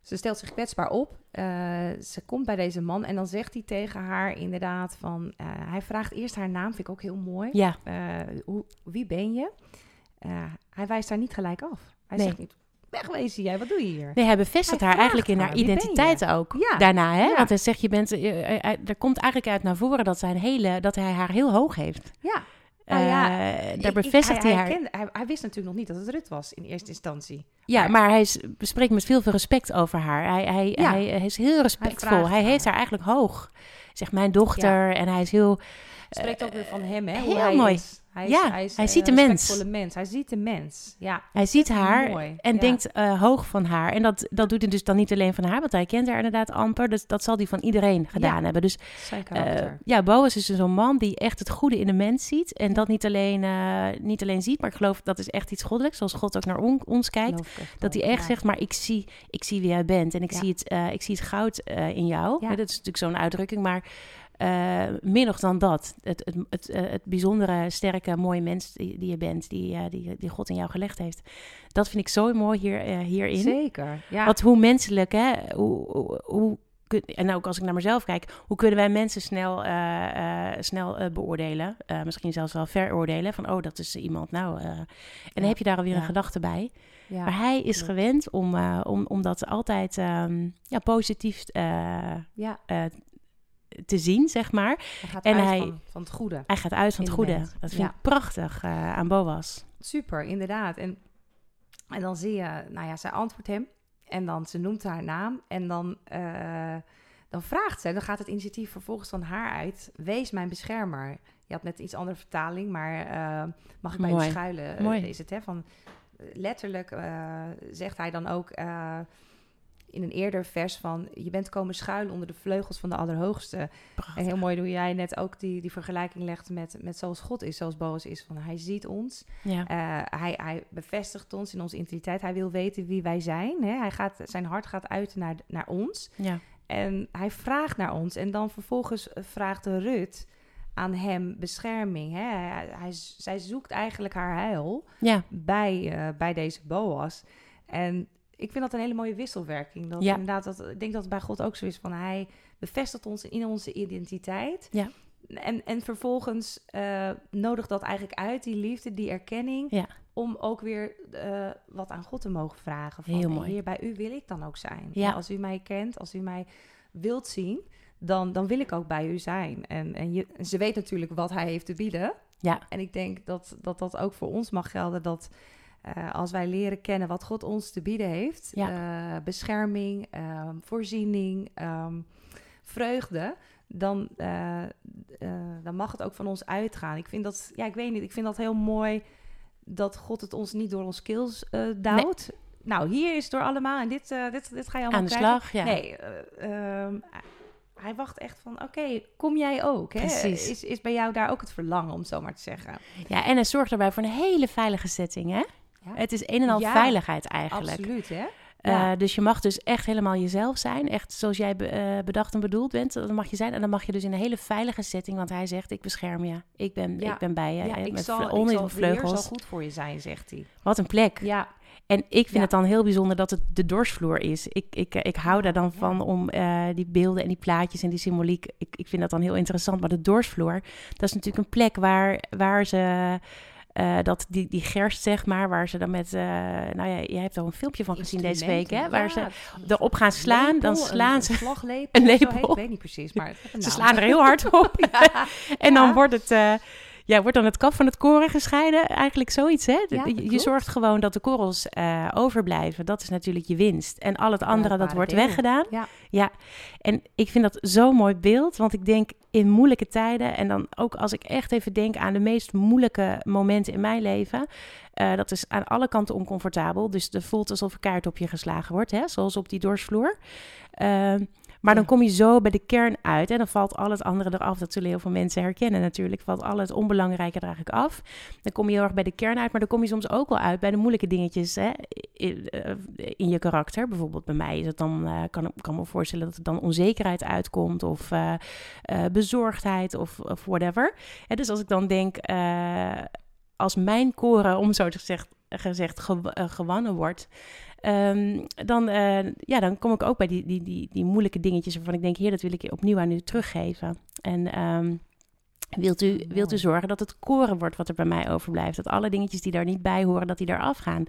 ze stelt zich kwetsbaar op. Eh, ze komt bij deze man en dan zegt hij tegen haar inderdaad van... eh, hij vraagt eerst haar naam, vind ik ook heel mooi. ja. Eh, hoe, wie ben je? Hij wijst haar niet gelijk af. Hij Nee. zegt niet, wegwezen jij, wat doe je hier? Nee, hij bevestigt Hij haar eigenlijk in haar identiteit ook. Ja. Daarna, hè? Ja. Want hij zegt, je bent, er komt eigenlijk uit naar voren dat, hij een hele, dat hij haar heel hoog heeft. Ja, Nou ja, Eh, daar ik- hij, haar. kende- hij, hij wist natuurlijk nog niet dat het Rut was in eerste instantie. Ja, Maar- maar hij spreekt met veel, veel respect over haar. Hij, hij, Ja. hij, hij is heel respectvol. Hij, heeft haar. eigenlijk hoog. Zegt mijn dochter. En hij is heel... Spreekt ook weer van hem, hè? heel hij mooi. Is. Hij, is, Ja, hij, is, hij eh, ziet de een mens. mens. Hij ziet de mens. Ja, Hij ziet haar Mooi, en ja. denkt eh, hoog van haar. En dat, dat doet hij dus dan niet alleen van haar, want hij kent haar inderdaad amper. Dus dat zal hij van iedereen gedaan Ja. hebben. Dus zijn eh, ja, Boas is dus zo'n man die echt het goede in de mens ziet. En dat niet alleen, niet alleen ziet, maar ik geloof dat is echt iets goddelijks. Zoals God ook naar on- ons kijkt. Dat hij echt ja. zegt, maar ik zie, ik zie wie jij bent. En ik, zie, het, ik zie het goud in jou. Dat is natuurlijk zo'n uitdrukking. Maar eh, meer nog dan dat. Het, het, het, eh, het bijzondere, sterke, mooie mens die, die je bent. Die, eh, die, die God in jou gelegd heeft. Dat vind ik zo mooi hier, eh, hierin. Zeker, ja. Want hoe menselijk, hè? Hoe, hoe, en ook als ik naar mezelf kijk, hoe kunnen wij mensen snel, snel beoordelen? Misschien zelfs wel veroordelen. Van, oh, dat is iemand. Nou, en dan Ja, heb je daar alweer ja. een gedachte bij. ja. Maar hij is gewend om, om, om dat altijd ehm, ja, positief eh, ja, te zien, zeg maar. hij gaat en uit hij- van, van het goede. Hij gaat uit van het goede. Dat vind ja. ik prachtig eh, aan Boas. Super, inderdaad. En, en dan zie je, nou ja, zij antwoordt hem. En dan, ze noemt haar naam. En dan, eh, dan vraagt ze, dan gaat het initiatief vervolgens van haar uit. Wees mijn beschermer. Je had net iets andere vertaling, maar eh, mag ik bij u Mooi. schuilen? Mooi. is het, hè? Van, letterlijk zegt hij dan ook in een eerder vers van... je bent komen schuilen onder de vleugels van de Allerhoogste. En heel mooi hoe jij net ook die, die vergelijking legt met, met zoals God is, zoals Boas is. Van hij ziet ons, Ja. eh, hij, hij bevestigt ons in onze identiteit. Hij wil weten wie wij zijn. Hè? Hij gaat, zijn hart gaat uit naar, naar ons. ja. En hij vraagt naar ons. En dan vervolgens eh, vraagt Rut aan hem bescherming. Hè? Hij, hij, zij zoekt eigenlijk haar heil Ja. bij, eh, bij deze Boas. En ik vind dat een hele mooie wisselwerking. Dat Ja. inderdaad, dat, ik denk dat het bij God ook zo is. Van hij bevestigt ons in onze identiteit. Ja. En, en vervolgens eh nodigt dat eigenlijk uit, die liefde, die erkenning. Ja. Om ook weer eh, wat aan God te mogen vragen. Van, Heel "Hey, mooi. Heer, bij u wil ik dan ook zijn. Ja. Als u mij kent, als u mij wilt zien, dan, dan wil ik ook bij u zijn. En, en je, ze weet natuurlijk wat hij heeft te bieden. Ja. En ik denk dat dat, dat ook voor ons mag gelden. Dat eh, als wij leren kennen wat God ons te bieden heeft, Ja. eh, bescherming, ehm, voorziening, ehm, vreugde, dan, eh, dan mag het ook van ons uitgaan. Ik vind dat, ja, ik weet niet, ik vind dat heel mooi dat God het ons niet door ons eh duwt. Nou, hier is het door allemaal en dit, dit, dit ga je allemaal Aan de krijgen. slag, ja. Nee, eh, ehm, hij wacht echt van, oké, kom jij ook? Hè? Precies. Is, is bij jou daar ook het verlangen, om zo maar te zeggen? Ja, en hij zorgt daarbij voor een hele veilige setting, hè? Ja. Het is een en al Ja, veiligheid eigenlijk. Absoluut, hè? Ja. Eh, dus je mag dus echt helemaal jezelf zijn. Echt zoals jij be- eh, bedacht en bedoeld bent. Dat mag je zijn. En dan mag je dus in een hele veilige setting. Want hij zegt, ik bescherm je. Ik ben, Ja. ik ben bij je. ja, ik met zal, ik zal, Heer zal vleugels. goed voor je zijn, zegt hij. Wat een plek. Ja, En ik vind Ja. het dan heel bijzonder dat het de dorsvloer is. Ik, ik, ik hou daar dan van om eh, die beelden en die plaatjes en die symboliek. Ik, ik vind dat dan heel interessant. Maar de dorsvloer, dat is natuurlijk een plek waar, waar ze... eh, dat die, die gerst, zeg maar, waar ze dan met... eh, nou ja, jij hebt al een filmpje van gezien deze week, hè? Waar ze erop gaan slaan, dan slaan een, ze... Een slaglepel, een lepel. heet, Ik weet niet precies, maar Ze naam. slaan er heel hard op. En dan wordt het... ja, wordt dan het kaf van het koren gescheiden? Eigenlijk zoiets, hè? Ja, je, zorgt gewoon dat de korrels eh, overblijven. Dat is natuurlijk je winst. En al het andere, dat wordt weggedaan. Ja. ja. En ik vind dat zo'n mooi beeld. Want ik denk in moeilijke tijden... en dan ook als ik echt even denk aan de meest moeilijke momenten in mijn leven... eh, dat is aan alle kanten oncomfortabel. Dus het voelt alsof er kaart op je geslagen wordt. Hè? Zoals op die dorsvloer. Ehm, maar dan kom je zo bij de kern uit en dan valt al het andere eraf. Dat zullen heel veel mensen herkennen natuurlijk. Valt al het onbelangrijke er eigenlijk af. Dan kom je heel erg bij de kern uit, maar dan kom je soms ook wel uit bij de moeilijke dingetjes hè, in, eh, in je karakter. Bijvoorbeeld bij mij is het dan, eh, kan ik kan me voorstellen dat er dan onzekerheid uitkomt of eh, bezorgdheid of, of whatever. Dus als ik dan denk, als mijn koren, om zo te gezegd, gezegd gew- gewonnen wordt, Ehm, dan, eh, ja, dan kom ik ook bij die, die, die, die moeilijke dingetjes waarvan ik denk, heer, dat wil ik opnieuw aan u teruggeven. En ehm, wilt, u, wilt u zorgen dat het koren wordt wat er bij mij overblijft? Dat alle dingetjes die daar niet bij horen, dat die eraf gaan.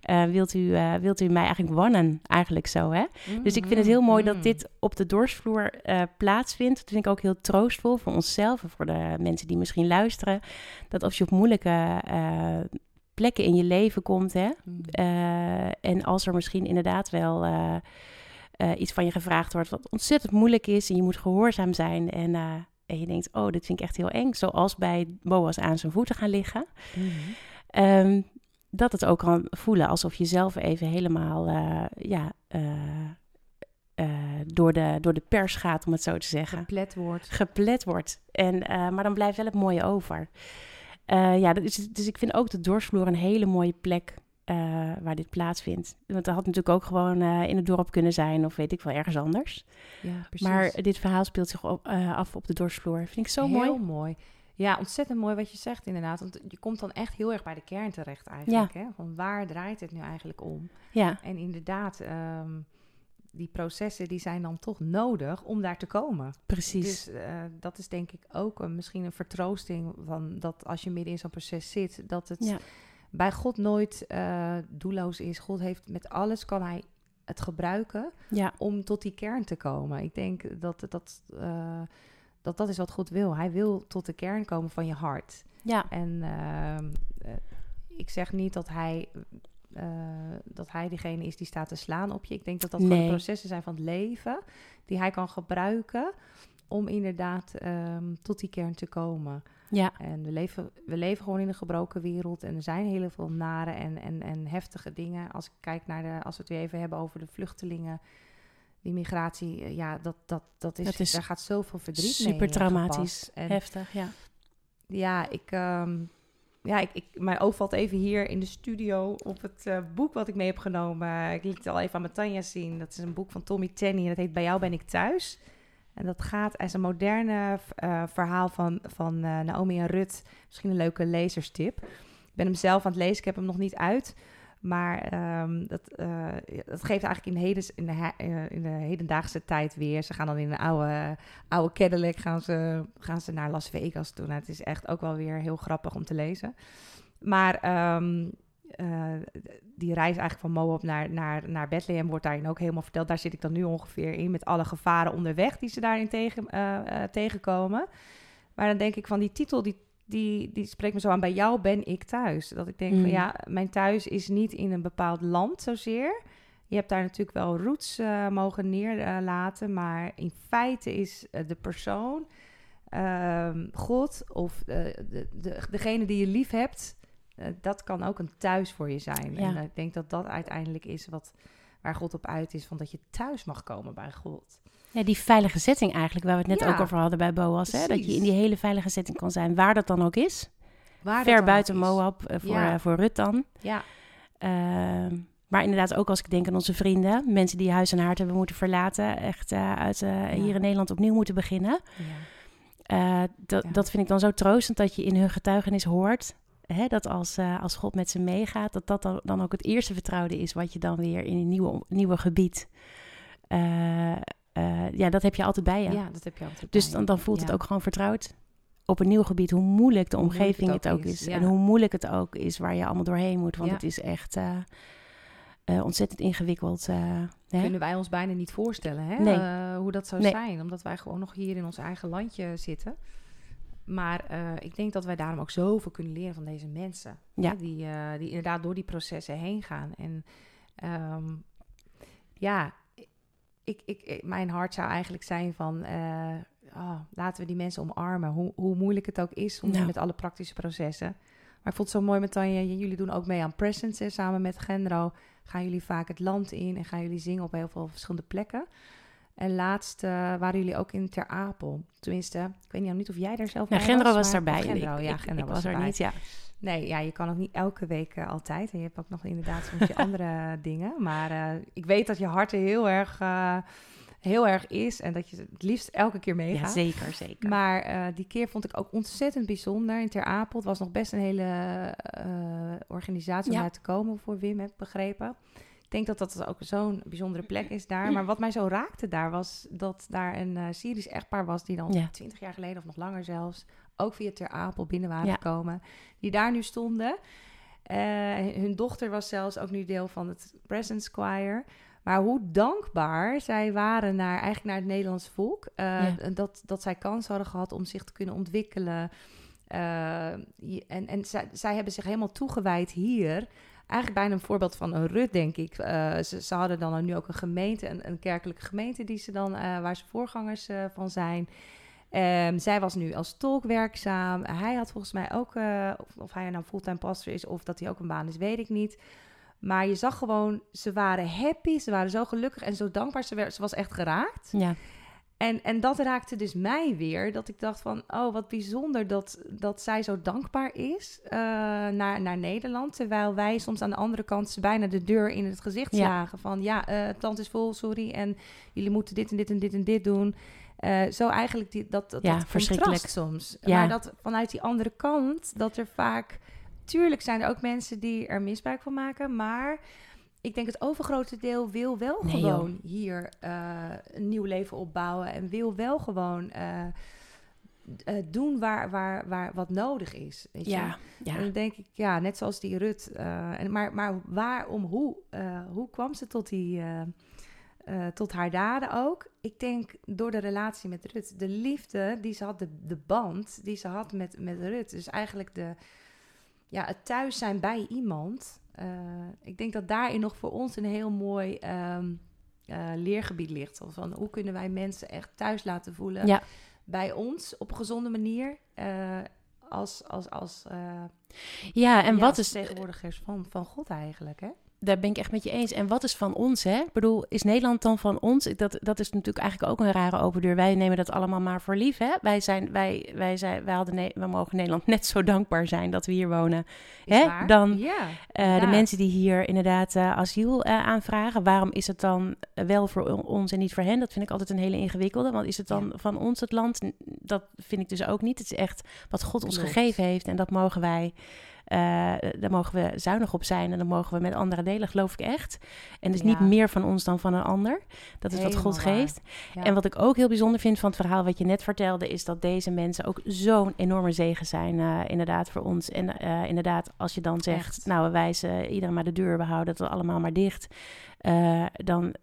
Eh, wilt, u, eh, wilt u mij eigenlijk wannen? Eigenlijk zo, hè? Dus ik vind het heel mooi Mm. dat dit op de dorsvloer plaatsvindt. Dat vind ik ook heel troostvol voor onszelf en voor de mensen die misschien luisteren. Dat als je op moeilijke plekken in je leven komt, hè, Mm. eh, en als er misschien inderdaad wel eh, eh, iets van je gevraagd wordt wat ontzettend moeilijk is en je moet gehoorzaam zijn en, en je denkt, oh, dit vind ik echt heel eng, zoals bij Boas aan zijn voeten gaan liggen, Mhm. Ehm, dat het ook kan voelen alsof je zelf even helemaal ja, door, de, door de pers gaat, om het zo te zeggen Geplet wordt. geplet wordt. En, maar dan blijft wel het mooie over. Eh, ja, dat is, dus ik vind ook de dorsvloer een hele mooie plek eh, waar dit plaatsvindt. Want dat had natuurlijk ook gewoon eh, in het dorp kunnen zijn of weet ik wel, ergens anders. Ja, precies. Maar dit verhaal speelt zich op, af op de dorsvloer. Vind ik zo heel mooi. mooi. Ja, ontzettend mooi wat je zegt inderdaad. Want je komt dan echt heel erg bij de kern terecht eigenlijk. Hè? Van waar draait het nu eigenlijk om? Ja, En inderdaad, ehm, die processen die zijn dan toch nodig om daar te komen. precies. Dus eh, dat is denk ik ook een, misschien een vertroosting van dat als je midden in zo'n proces zit, dat het Ja. bij God nooit eh, doelloos is. God heeft met alles kan hij het gebruiken ja, om tot die kern te komen. Ik denk dat dat, eh, dat, dat is wat God wil. Hij wil tot de kern komen van je hart. ja, En ehm, eh, ik zeg niet dat hij, eh, dat hij degene is die staat te slaan op je. Ik denk dat dat gewoon Nee. processen zijn van het leven die hij kan gebruiken om inderdaad ehm, tot die kern te komen. ja, En we leven, we leven gewoon in een gebroken wereld en er zijn heel veel nare en, en, en heftige dingen. Als ik kijk naar de, als we het weer even hebben over de vluchtelingen, die migratie, eh, ja, dat, dat, dat is, Dat is daar gaat zoveel verdriet mee super traumatisch. En Heftig, ja. ja, ik, ehm, ja ik, mijn oog valt even hier in de studio op het eh, boek wat ik mee heb genomen. Ik liet het al even aan Matanja zien. Dat is een boek van Tommy Tenney en dat heet Bij jou ben ik thuis. En dat gaat als een moderne eh, verhaal van, van eh, Naomi en Rut. Misschien een leuke lezerstip. Ik ben hem zelf aan het lezen, ik heb hem nog niet uit. Maar ehm, dat, eh, dat geeft eigenlijk in, hedens, in, de, eh, in de hedendaagse tijd weer. Ze gaan dan in een oude, oude Cadillac gaan ze, gaan ze naar Las Vegas toe. Nou, het is echt ook wel weer heel grappig om te lezen. Maar ehm, eh, die reis eigenlijk van Moab naar, naar, naar Bethlehem wordt daarin ook helemaal verteld. Daar zit ik dan nu ongeveer in met alle gevaren onderweg die ze daarin tegen, tegenkomen. Maar dan denk ik van die titel, die, die, die spreekt me zo aan. Bij jou ben ik thuis. Dat ik denk van Mm. ja, mijn thuis is niet in een bepaald land zozeer. Je hebt daar natuurlijk wel roots eh, mogen neerlaten, maar in feite is eh, de persoon, ehm, God of eh, de, de, degene die je lief hebt, dat kan ook een thuis voor je zijn. Ja. En ik denk dat dat uiteindelijk is wat, waar God op uit is, van dat je thuis mag komen bij God. Ja, die veilige setting eigenlijk, waar we het net Ja, ook over hadden bij Boas. Hè? Dat je in die hele veilige setting kan zijn, waar dat dan ook is. Waar Ver buiten. Moab, eh, voor, Ja. eh, voor Rut dan. Ja, Ehm, maar inderdaad ook als ik denk aan onze vrienden, mensen die huis en haard hebben moeten verlaten, echt uh, uit hier in Nederland opnieuw moeten beginnen. Ja. Dat, dat vind ik dan zo troostend dat je in hun getuigenis hoort. Hè, dat als, als God met ze meegaat, dat dat dan, dan ook het eerste vertrouwde is wat je dan weer in een nieuwe, nieuwe gebied. Ja, dat heb je altijd bij je. Ja, dat heb je altijd dus dan, dan voelt het ook gewoon vertrouwd op een nieuw gebied, hoe moeilijk de omgeving het ook, is. En hoe moeilijk het ook is waar je allemaal doorheen moet. Want het is echt uh, uh, ontzettend ingewikkeld. Uh, Kunnen wij ons bijna niet voorstellen hè? Nee. hoe dat zou nee. zijn. Omdat wij gewoon nog hier in ons eigen landje zitten. Maar ik denk dat wij daarom ook zoveel kunnen leren van deze mensen. Ja. Hè? Die, die inderdaad door die processen heen gaan. En um, ja, ik, ik, mijn hart zou eigenlijk zijn van oh, laten we die mensen omarmen. Hoe, hoe moeilijk het ook is om met alle praktische processen. Maar ik vond het zo mooi met Tanja. Jullie doen ook mee aan Presence samen met Gendro. Gaan jullie vaak het land in en gaan jullie zingen op heel veel verschillende plekken. En laatst uh, waren jullie ook in Ter Apel. Tenminste, ik weet niet, niet of jij daar zelf ja, bij Gendro was. was daarbij. Gendro, ja, Gendro ik, was, er niet, ja. Nee, ja, je kan ook niet elke week uh, altijd. En je hebt ook nog inderdaad soms je andere dingen. Maar uh, ik weet dat je hart er heel erg heel erg is en dat je het liefst elke keer meegaat. Ja, zeker, zeker. Maar die keer vond ik ook ontzettend bijzonder in Ter Apel. Het was nog best een hele organisatie om ja. te komen voor Wim, heb ik begrepen. Ik denk dat dat ook zo'n bijzondere plek is daar. Maar wat mij zo raakte daar was dat daar een Syrisch echtpaar was... die dan twintig ja. jaar geleden of nog langer zelfs... ook via Ter Apel binnen waren ja. gekomen. Die daar nu stonden. hun dochter was zelfs ook nu deel van het Presence Choir... Maar hoe dankbaar zij waren naar, eigenlijk naar het Nederlands volk. Uh, ja. dat, dat zij kans hadden gehad om zich te kunnen ontwikkelen. Uh, en en zij, zij hebben zich helemaal toegewijd hier. Eigenlijk bijna een voorbeeld van een Rut, denk ik. Uh, ze, ze, hadden dan nu ook een gemeente, een, een kerkelijke gemeente die ze dan, waar ze voorgangers van zijn. Um, zij was nu als tolk werkzaam. Hij had volgens mij ook, of, of hij nou fulltime pastor is of dat hij ook een baan is, weet ik niet. Maar je zag gewoon, ze waren happy, ze waren zo gelukkig en zo dankbaar. Ze, werd, ze was echt geraakt. Ja. En, en dat raakte dus mij weer. Dat ik dacht van, oh wat bijzonder dat, dat zij zo dankbaar is uh, naar, naar Nederland. Terwijl wij soms aan de andere kant bijna de deur in het gezicht ja. zagen. Van ja, uh, het land is vol, sorry. En jullie moeten dit en dit en dit en dit doen. Uh, zo eigenlijk die, dat, dat, ja, dat soms. Ja. Maar dat vanuit die andere kant, dat er vaak Tuurlijk zijn er ook mensen die er misbruik van maken, maar ik denk het overgrote deel wil wel nee, gewoon joh. hier uh, een nieuw leven opbouwen en wil wel gewoon uh, uh, doen waar, waar, waar wat nodig is. Weet ja, je? ja. En dan denk ik, ja, net zoals die Rut. en, maar, maar waarom, hoe, hoe kwam ze tot die... tot haar daden ook. Ik denk door de relatie met Rut. De liefde die ze had, de, de band die ze had met, met Rut. Dus eigenlijk de, ja, het thuis zijn bij iemand. Uh, ik denk dat daarin nog voor ons een heel mooi um, uh, leergebied ligt. Van hoe kunnen wij mensen echt thuis laten voelen ja. bij ons op een gezonde manier. Als als, als ja, en ja, wat is tegenwoordigers van, van God eigenlijk, hè? Daar ben ik echt met je eens. En wat is van ons, hè? Ik bedoel, is Nederland dan van ons? Dat, dat is natuurlijk eigenlijk ook een rare open deur. Wij nemen dat allemaal maar voor lief, hè? Wij, zijn, wij, wij, zijn, wij, hadden we mogen Nederland net zo dankbaar zijn dat we hier wonen. Hè? Dan ja, uh, de mensen die hier inderdaad uh, asiel uh, aanvragen. Waarom is het dan wel voor ons en niet voor hen? Dat vind ik altijd een hele ingewikkelde. Want is het dan ja. van ons het land? Dat vind ik dus ook niet. Het is echt wat God ons Klopt. gegeven heeft. En dat mogen wij... Uh, daar mogen we zuinig op zijn en dan mogen we met anderen delen, geloof ik echt. En ja. niet meer van ons dan van een ander. Dat is Helemaal wat God geeft. Ja. En wat ik ook heel bijzonder vind van het verhaal wat je net vertelde, is dat deze mensen ook zo'n enorme zegen zijn, uh, inderdaad, voor ons. En uh, inderdaad, als je dan zegt, echt. nou, we wijzen iedereen maar de deur, we houden het allemaal maar dicht, dan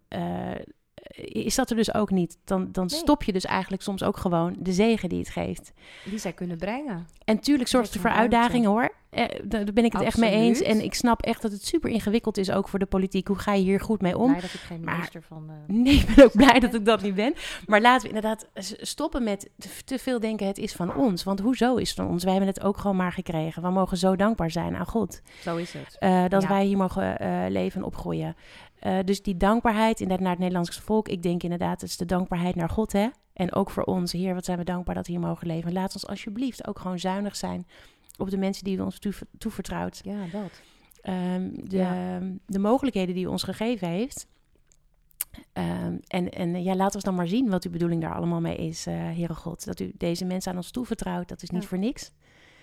is dat er dus ook niet. Dan, dan Nee. stop je dus eigenlijk soms ook gewoon de zegen die het geeft. Die zij kunnen brengen. En tuurlijk zorgt het voor uitdagingen hoor. Eh, daar ben ik het echt mee eens. En ik snap echt dat het super ingewikkeld is ook voor de politiek. Hoe ga je hier goed mee om? Blij dat ik geen maar- minister van... eh, Nee, ik ben ook blij dat ik dat niet ben. Maar laten we inderdaad stoppen met te, veel denken het is van ons. Want hoezo is het van ons? Wij hebben het ook gewoon maar gekregen. We mogen zo dankbaar zijn aan God. zo is het. eh, dat Ja. wij hier mogen leven en opgroeien. Dus die dankbaarheid inderdaad naar het Nederlandse volk. Ik denk inderdaad, het is de dankbaarheid naar God, hè? En ook voor ons. Heer, wat zijn we dankbaar dat we hier mogen leven. Laat ons alsjeblieft ook gewoon zuinig zijn op de mensen die we ons toever- toevertrouwt. Ja, dat. ehm, de, Ja. de mogelijkheden die u ons gegeven heeft. Ehm, en en ja, laat ons dan maar zien wat uw bedoeling daar allemaal mee is, eh Heere God. Dat u deze mensen aan ons toevertrouwt, dat is niet Ja. voor niks.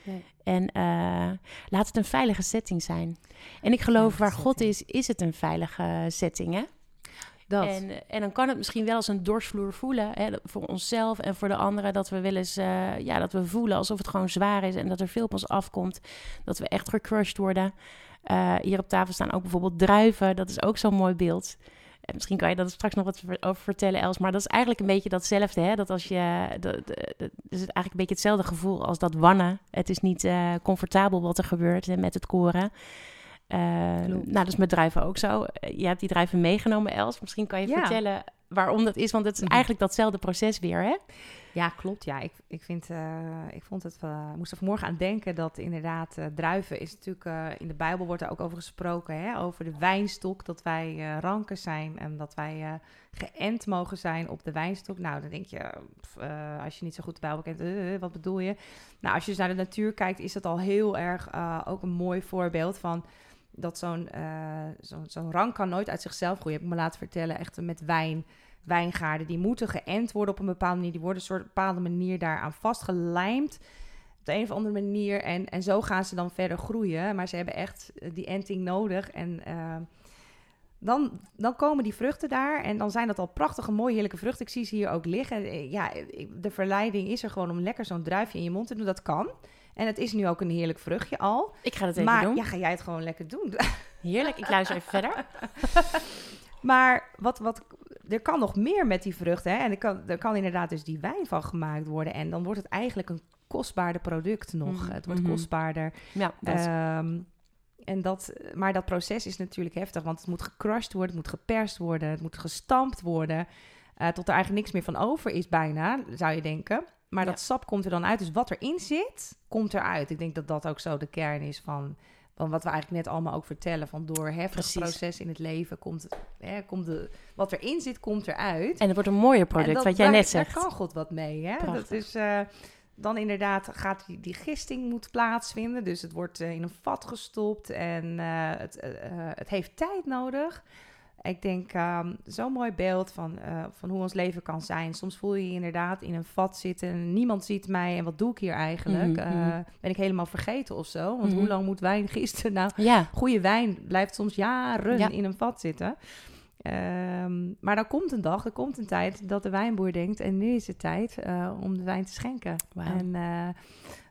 Nee. En eh, laat het een veilige setting zijn. En ik geloof, waar God is, is het een veilige setting, hè? En, eh, en dan kan het misschien wel als een dorsvloer voelen. Hè, voor onszelf en voor de anderen. Dat we wel eens eh, ja, dat we voelen alsof het gewoon zwaar is. En dat er veel op ons afkomt. Dat we echt gecrushed worden. Eh, hier op tafel staan ook bijvoorbeeld druiven. Dat is ook zo'n mooi beeld. En misschien kan je daar straks nog wat ver- over vertellen, Els. Maar dat is eigenlijk een beetje datzelfde. Hè? Dat als je. Dat, is eigenlijk een beetje hetzelfde gevoel als dat wannen. Het is niet comfortabel wat er gebeurt hè, met het koren. Eh, nou, dat is met druiven ook zo. Eh, Je hebt die druiven meegenomen, Els. Misschien kan je Ja. vertellen waarom dat is. Want het is Mhm. eigenlijk datzelfde proces weer, hè? Ja, klopt. Ja, ik, ik, vind, eh, ik vond het, moest er vanmorgen aan denken dat inderdaad eh, druiven is natuurlijk, in de Bijbel wordt er ook over gesproken, hè, over de wijnstok, dat wij ranken zijn en dat wij geënt mogen zijn op de wijnstok. Nou, dan denk je, als je niet zo goed de Bijbel kent, wat bedoel je? Nou, als je dus naar de natuur kijkt, is dat al heel erg ook een mooi voorbeeld van dat zo'n eh, zo'n rank kan nooit uit zichzelf groeien. Heb ik me laten vertellen, echt met wijn wijngaarden. Die moeten geënt worden op een bepaalde manier. Die worden op een bepaalde manier daaraan vastgelijmd. Op de een of andere manier. En, en zo gaan ze dan verder groeien. Maar ze hebben echt eh, die enting nodig. En eh, dan, dan komen die vruchten daar. En dan zijn dat al prachtige, mooie, heerlijke vruchten. Ik zie ze hier ook liggen. Ja, de verleiding is er gewoon om lekker zo'n druifje in je mond te doen. Dat kan. En het is nu ook een heerlijk vruchtje al. Ik ga dat even maar doen. ja, ga jij het gewoon lekker doen. Heerlijk. Ik luister even verder. Maar wat, wat, er kan nog meer met die vruchten. Hè? En er kan, er kan inderdaad dus die wijn van gemaakt worden. En dan wordt het eigenlijk een kostbaarder product nog. Mhm, Het wordt mhm. kostbaarder. Ja, dat Ehm, en dat, maar dat proces is natuurlijk heftig. Want het moet gecrushed worden, het moet geperst worden, het moet gestampt worden. eh, tot er eigenlijk niks meer van over is bijna, zou je denken. Maar Ja. dat sap komt er dan uit. Dus wat erin zit, komt eruit. Ik denk dat dat ook zo de kern is van, van wat we eigenlijk net allemaal ook vertellen. Van door heftig Precies. proces in het leven komt, hè, komt de, wat erin zit, komt eruit. En het wordt een mooier product, dat- wat jij daar- net zegt. Daar kan God wat mee. Hè? Dat is, eh, dan inderdaad gaat die, die gisting moet plaatsvinden. Dus het wordt eh, in een vat gestopt en eh, het, het heeft tijd nodig. Ik denk, ehm, zo'n mooi beeld van, eh, van hoe ons leven kan zijn. Soms voel je je inderdaad in een vat zitten en niemand ziet mij. En wat doe ik hier eigenlijk? Mhm, Eh, mhm. ben ik helemaal vergeten of zo? Want Mhm. hoe lang moet wijn gisten? Nou, Ja, goede wijn blijft soms jaren Ja. in een vat zitten. Ehm, maar dan komt een dag, er komt een tijd dat de wijnboer denkt... en nu is het tijd eh, om de wijn te schenken. En eh,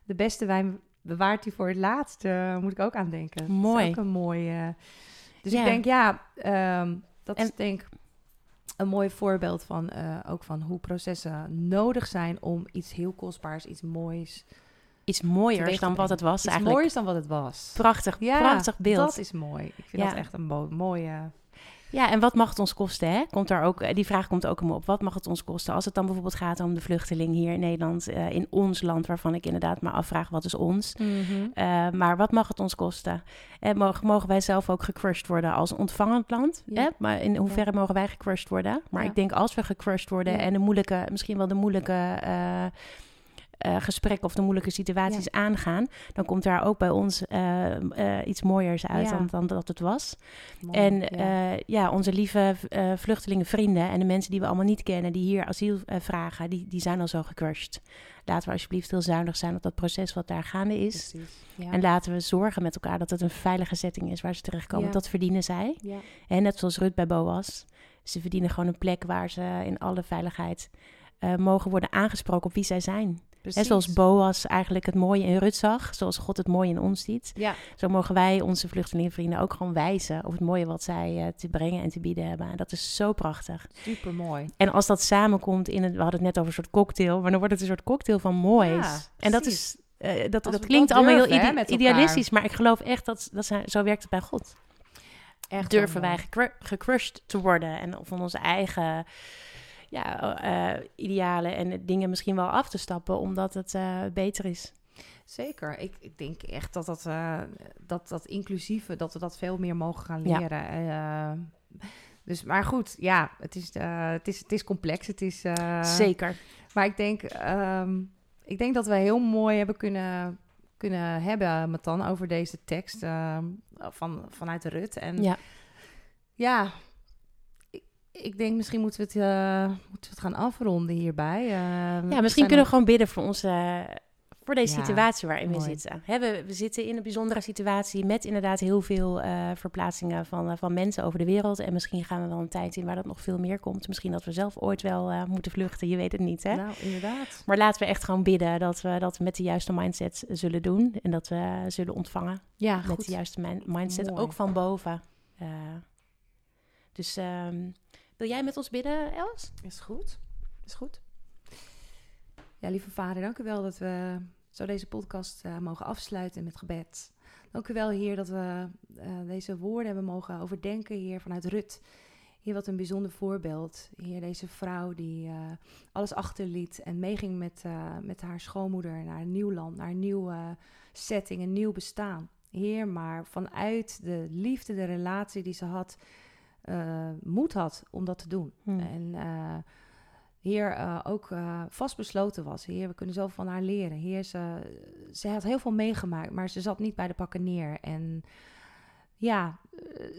de beste wijn bewaart hij voor het laatst, eh, moet ik ook aan denken. Dat is Mooi. ook een mooie... dus Ja. ik denk, ja, ehm, dat En- is denk ik een mooi voorbeeld van... eh, ook van hoe processen nodig zijn om iets heel kostbaars, iets moois... iets mooiers te dan wat het was Iets eigenlijk. moois dan wat het was. Prachtig, prachtig beeld. dat is mooi. Ik vind Ja. dat echt een mo- mooie... Ja, en wat mag het ons kosten? Hè? Komt daar ook, eh, die vraag komt ook om op. Wat mag het ons kosten? Als het dan bijvoorbeeld gaat om de vluchteling hier in Nederland, eh, in ons land, waarvan ik inderdaad me afvraag, wat is ons? Eh, maar wat mag het ons kosten? En mogen, mogen wij zelf ook gecrushed worden als ontvangend land? Ja. Hè? Maar in hoeverre mogen wij gecrushed worden? Maar Ja. ik denk als we gecrushed worden en de moeilijke, misschien wel de moeilijke eh, gesprekken of de moeilijke situaties aangaan, dan komt daar ook bij ons eh, eh, iets mooiers uit Ja. dan, dan dat het was. Mooi, En ja. ja. onze lieve eh vluchtelingen, vrienden en de mensen die we allemaal niet kennen, die hier asiel vragen, die, die zijn al zo gecrushed. Laten we alsjeblieft heel zuinig zijn op dat proces wat daar gaande is. Precies. En laten we zorgen met elkaar dat het een veilige setting is waar ze terechtkomen. Dat verdienen zij. ja. En net zoals Ruud bij Boas. Ze verdienen gewoon een plek waar ze in alle veiligheid mogen worden aangesproken op wie zij zijn. Hè, zoals Boas eigenlijk het mooie in Ruud zag. Zoals God het mooie in ons ziet. Ja, Zo mogen wij onze vluchtelingenvrienden ook gewoon wijzen op het mooie wat zij eh, te brengen en te bieden hebben. En dat is zo prachtig. super mooi. En als dat samenkomt in het, we hadden het net over een soort cocktail, maar dan wordt het een soort cocktail van moois. Ja, en dat is, eh, dat, dat klinkt dat allemaal heel durven, ide- idealistisch, maar ik geloof echt dat, dat zijn, zo werkt het bij God. Echt Durven wij gecrushed te worden en van onze eigen ja, eh, idealen en dingen misschien wel af te stappen, omdat het eh, beter is. Zeker. Ik, ik denk echt dat dat, eh, dat dat inclusieve, dat we dat veel meer mogen gaan leren. Dus, maar goed, ja, het is, het is, het is complex. Het is, Zeker. Maar ik denk, ehm, ik denk dat we heel mooi hebben kunnen kunnen hebben met dan over deze tekst uh, van, vanuit Rut. En Ja. ja, ik, denk misschien moeten we het, uh, moeten we het gaan afronden hierbij. Uh, Ja, misschien kunnen we gewoon bidden voor onze voor deze Ja, situatie waarin we zitten. Hè, we, we zitten in een bijzondere situatie met inderdaad heel veel eh, verplaatsingen van, eh, van mensen over de wereld. En misschien gaan we wel een tijd in waar dat nog veel meer komt. Misschien dat we zelf ooit wel eh, moeten vluchten, je weet het niet. Hè? Nou, inderdaad. Maar laten we echt gewoon bidden dat we dat met de juiste mindset zullen doen. En dat we zullen ontvangen Ja, met goed. de juiste min- mindset, Mooi. ook van boven. Eh, dus ehm, wil jij met ons bidden, Els? Is goed. Is goed. Ja, lieve vader, dank u wel dat we zo deze podcast eh, mogen afsluiten met gebed. Dank u wel, Heer, dat we eh, deze woorden hebben mogen overdenken, Heer, vanuit Rut. Heer, wat een bijzonder voorbeeld. Heer, deze vrouw die eh, alles achterliet en meeging met, met haar schoonmoeder naar een nieuw land, naar een nieuwe setting, een nieuw bestaan. Heer, maar vanuit de liefde, de relatie die ze had, eh, moed had om dat te doen. Hmm. En eh, Heer eh, ook vastbesloten was. Heer, we kunnen zoveel van haar leren. Heer, ze, ze had heel veel meegemaakt, maar ze zat niet bij de pakken neer. En ja,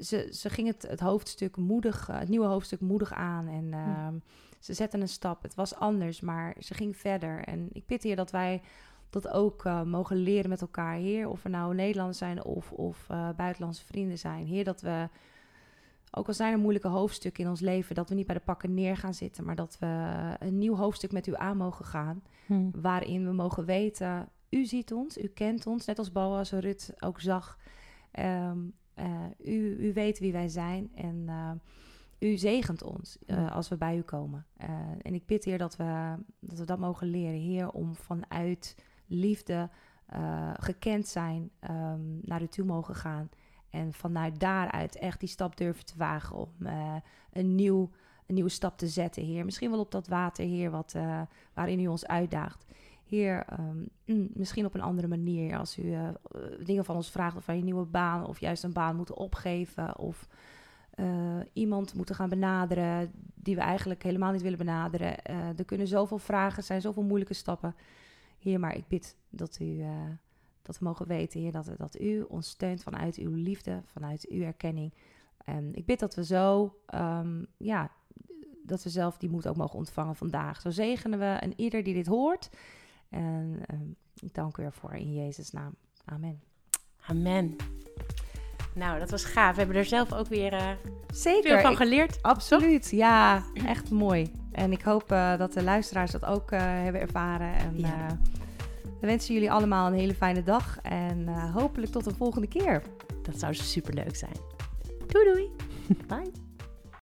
ze, ze ging het, het hoofdstuk moedig, het nieuwe hoofdstuk moedig aan. En ehm, ze zette een stap. Het was anders, maar ze ging verder. En ik bid hier dat wij dat ook mogen leren met elkaar. Heer, of we nou Nederlanders zijn of, of buitenlandse vrienden zijn. Heer, dat we ook al zijn er moeilijke hoofdstukken in ons leven, dat we niet bij de pakken neer gaan zitten, maar dat we een nieuw hoofdstuk met u aan mogen gaan, Hm. waarin we mogen weten, u ziet ons, u kent ons, net als Boas Rut ook zag. Ehm, eh, u, u weet wie wij zijn en eh, u zegent ons eh, Ja. als we bij u komen. En ik bid, Heer, dat we, dat we dat mogen leren, Heer, om vanuit liefde gekend zijn ehm, naar u toe mogen gaan. En vanuit daaruit echt die stap durven te wagen om eh, een, nieuw, een nieuwe stap te zetten, Heer. Misschien wel op dat water, Heer, wat, eh, waarin u ons uitdaagt. Heer, ehm, mm, misschien op een andere manier. Als u eh, dingen van ons vraagt, of wij een nieuwe baan of juist een baan moeten opgeven. Of iemand moeten gaan benaderen die we eigenlijk helemaal niet willen benaderen. Er kunnen zoveel vragen, zijn zoveel moeilijke stappen. Heer, maar ik bid dat u... dat we mogen weten, Heer, dat, dat u ons steunt vanuit uw liefde, vanuit uw erkenning. En ik bid dat we zo, ehm, ja, dat we zelf die moed ook mogen ontvangen vandaag. Zo zegenen we en ieder die dit hoort. En ehm, ik dank u ervoor in Jezus' naam. Amen. Amen. Nou, dat was gaaf. We hebben er zelf ook weer eh, Zeker. veel van ik- geleerd. absoluut. Ja, echt mooi. En ik hoop eh, dat de luisteraars dat ook eh, hebben ervaren. En Ja. We wensen jullie allemaal een hele fijne dag. En eh, hopelijk tot een volgende keer. Dat zou super leuk zijn. Doei doei. Bye.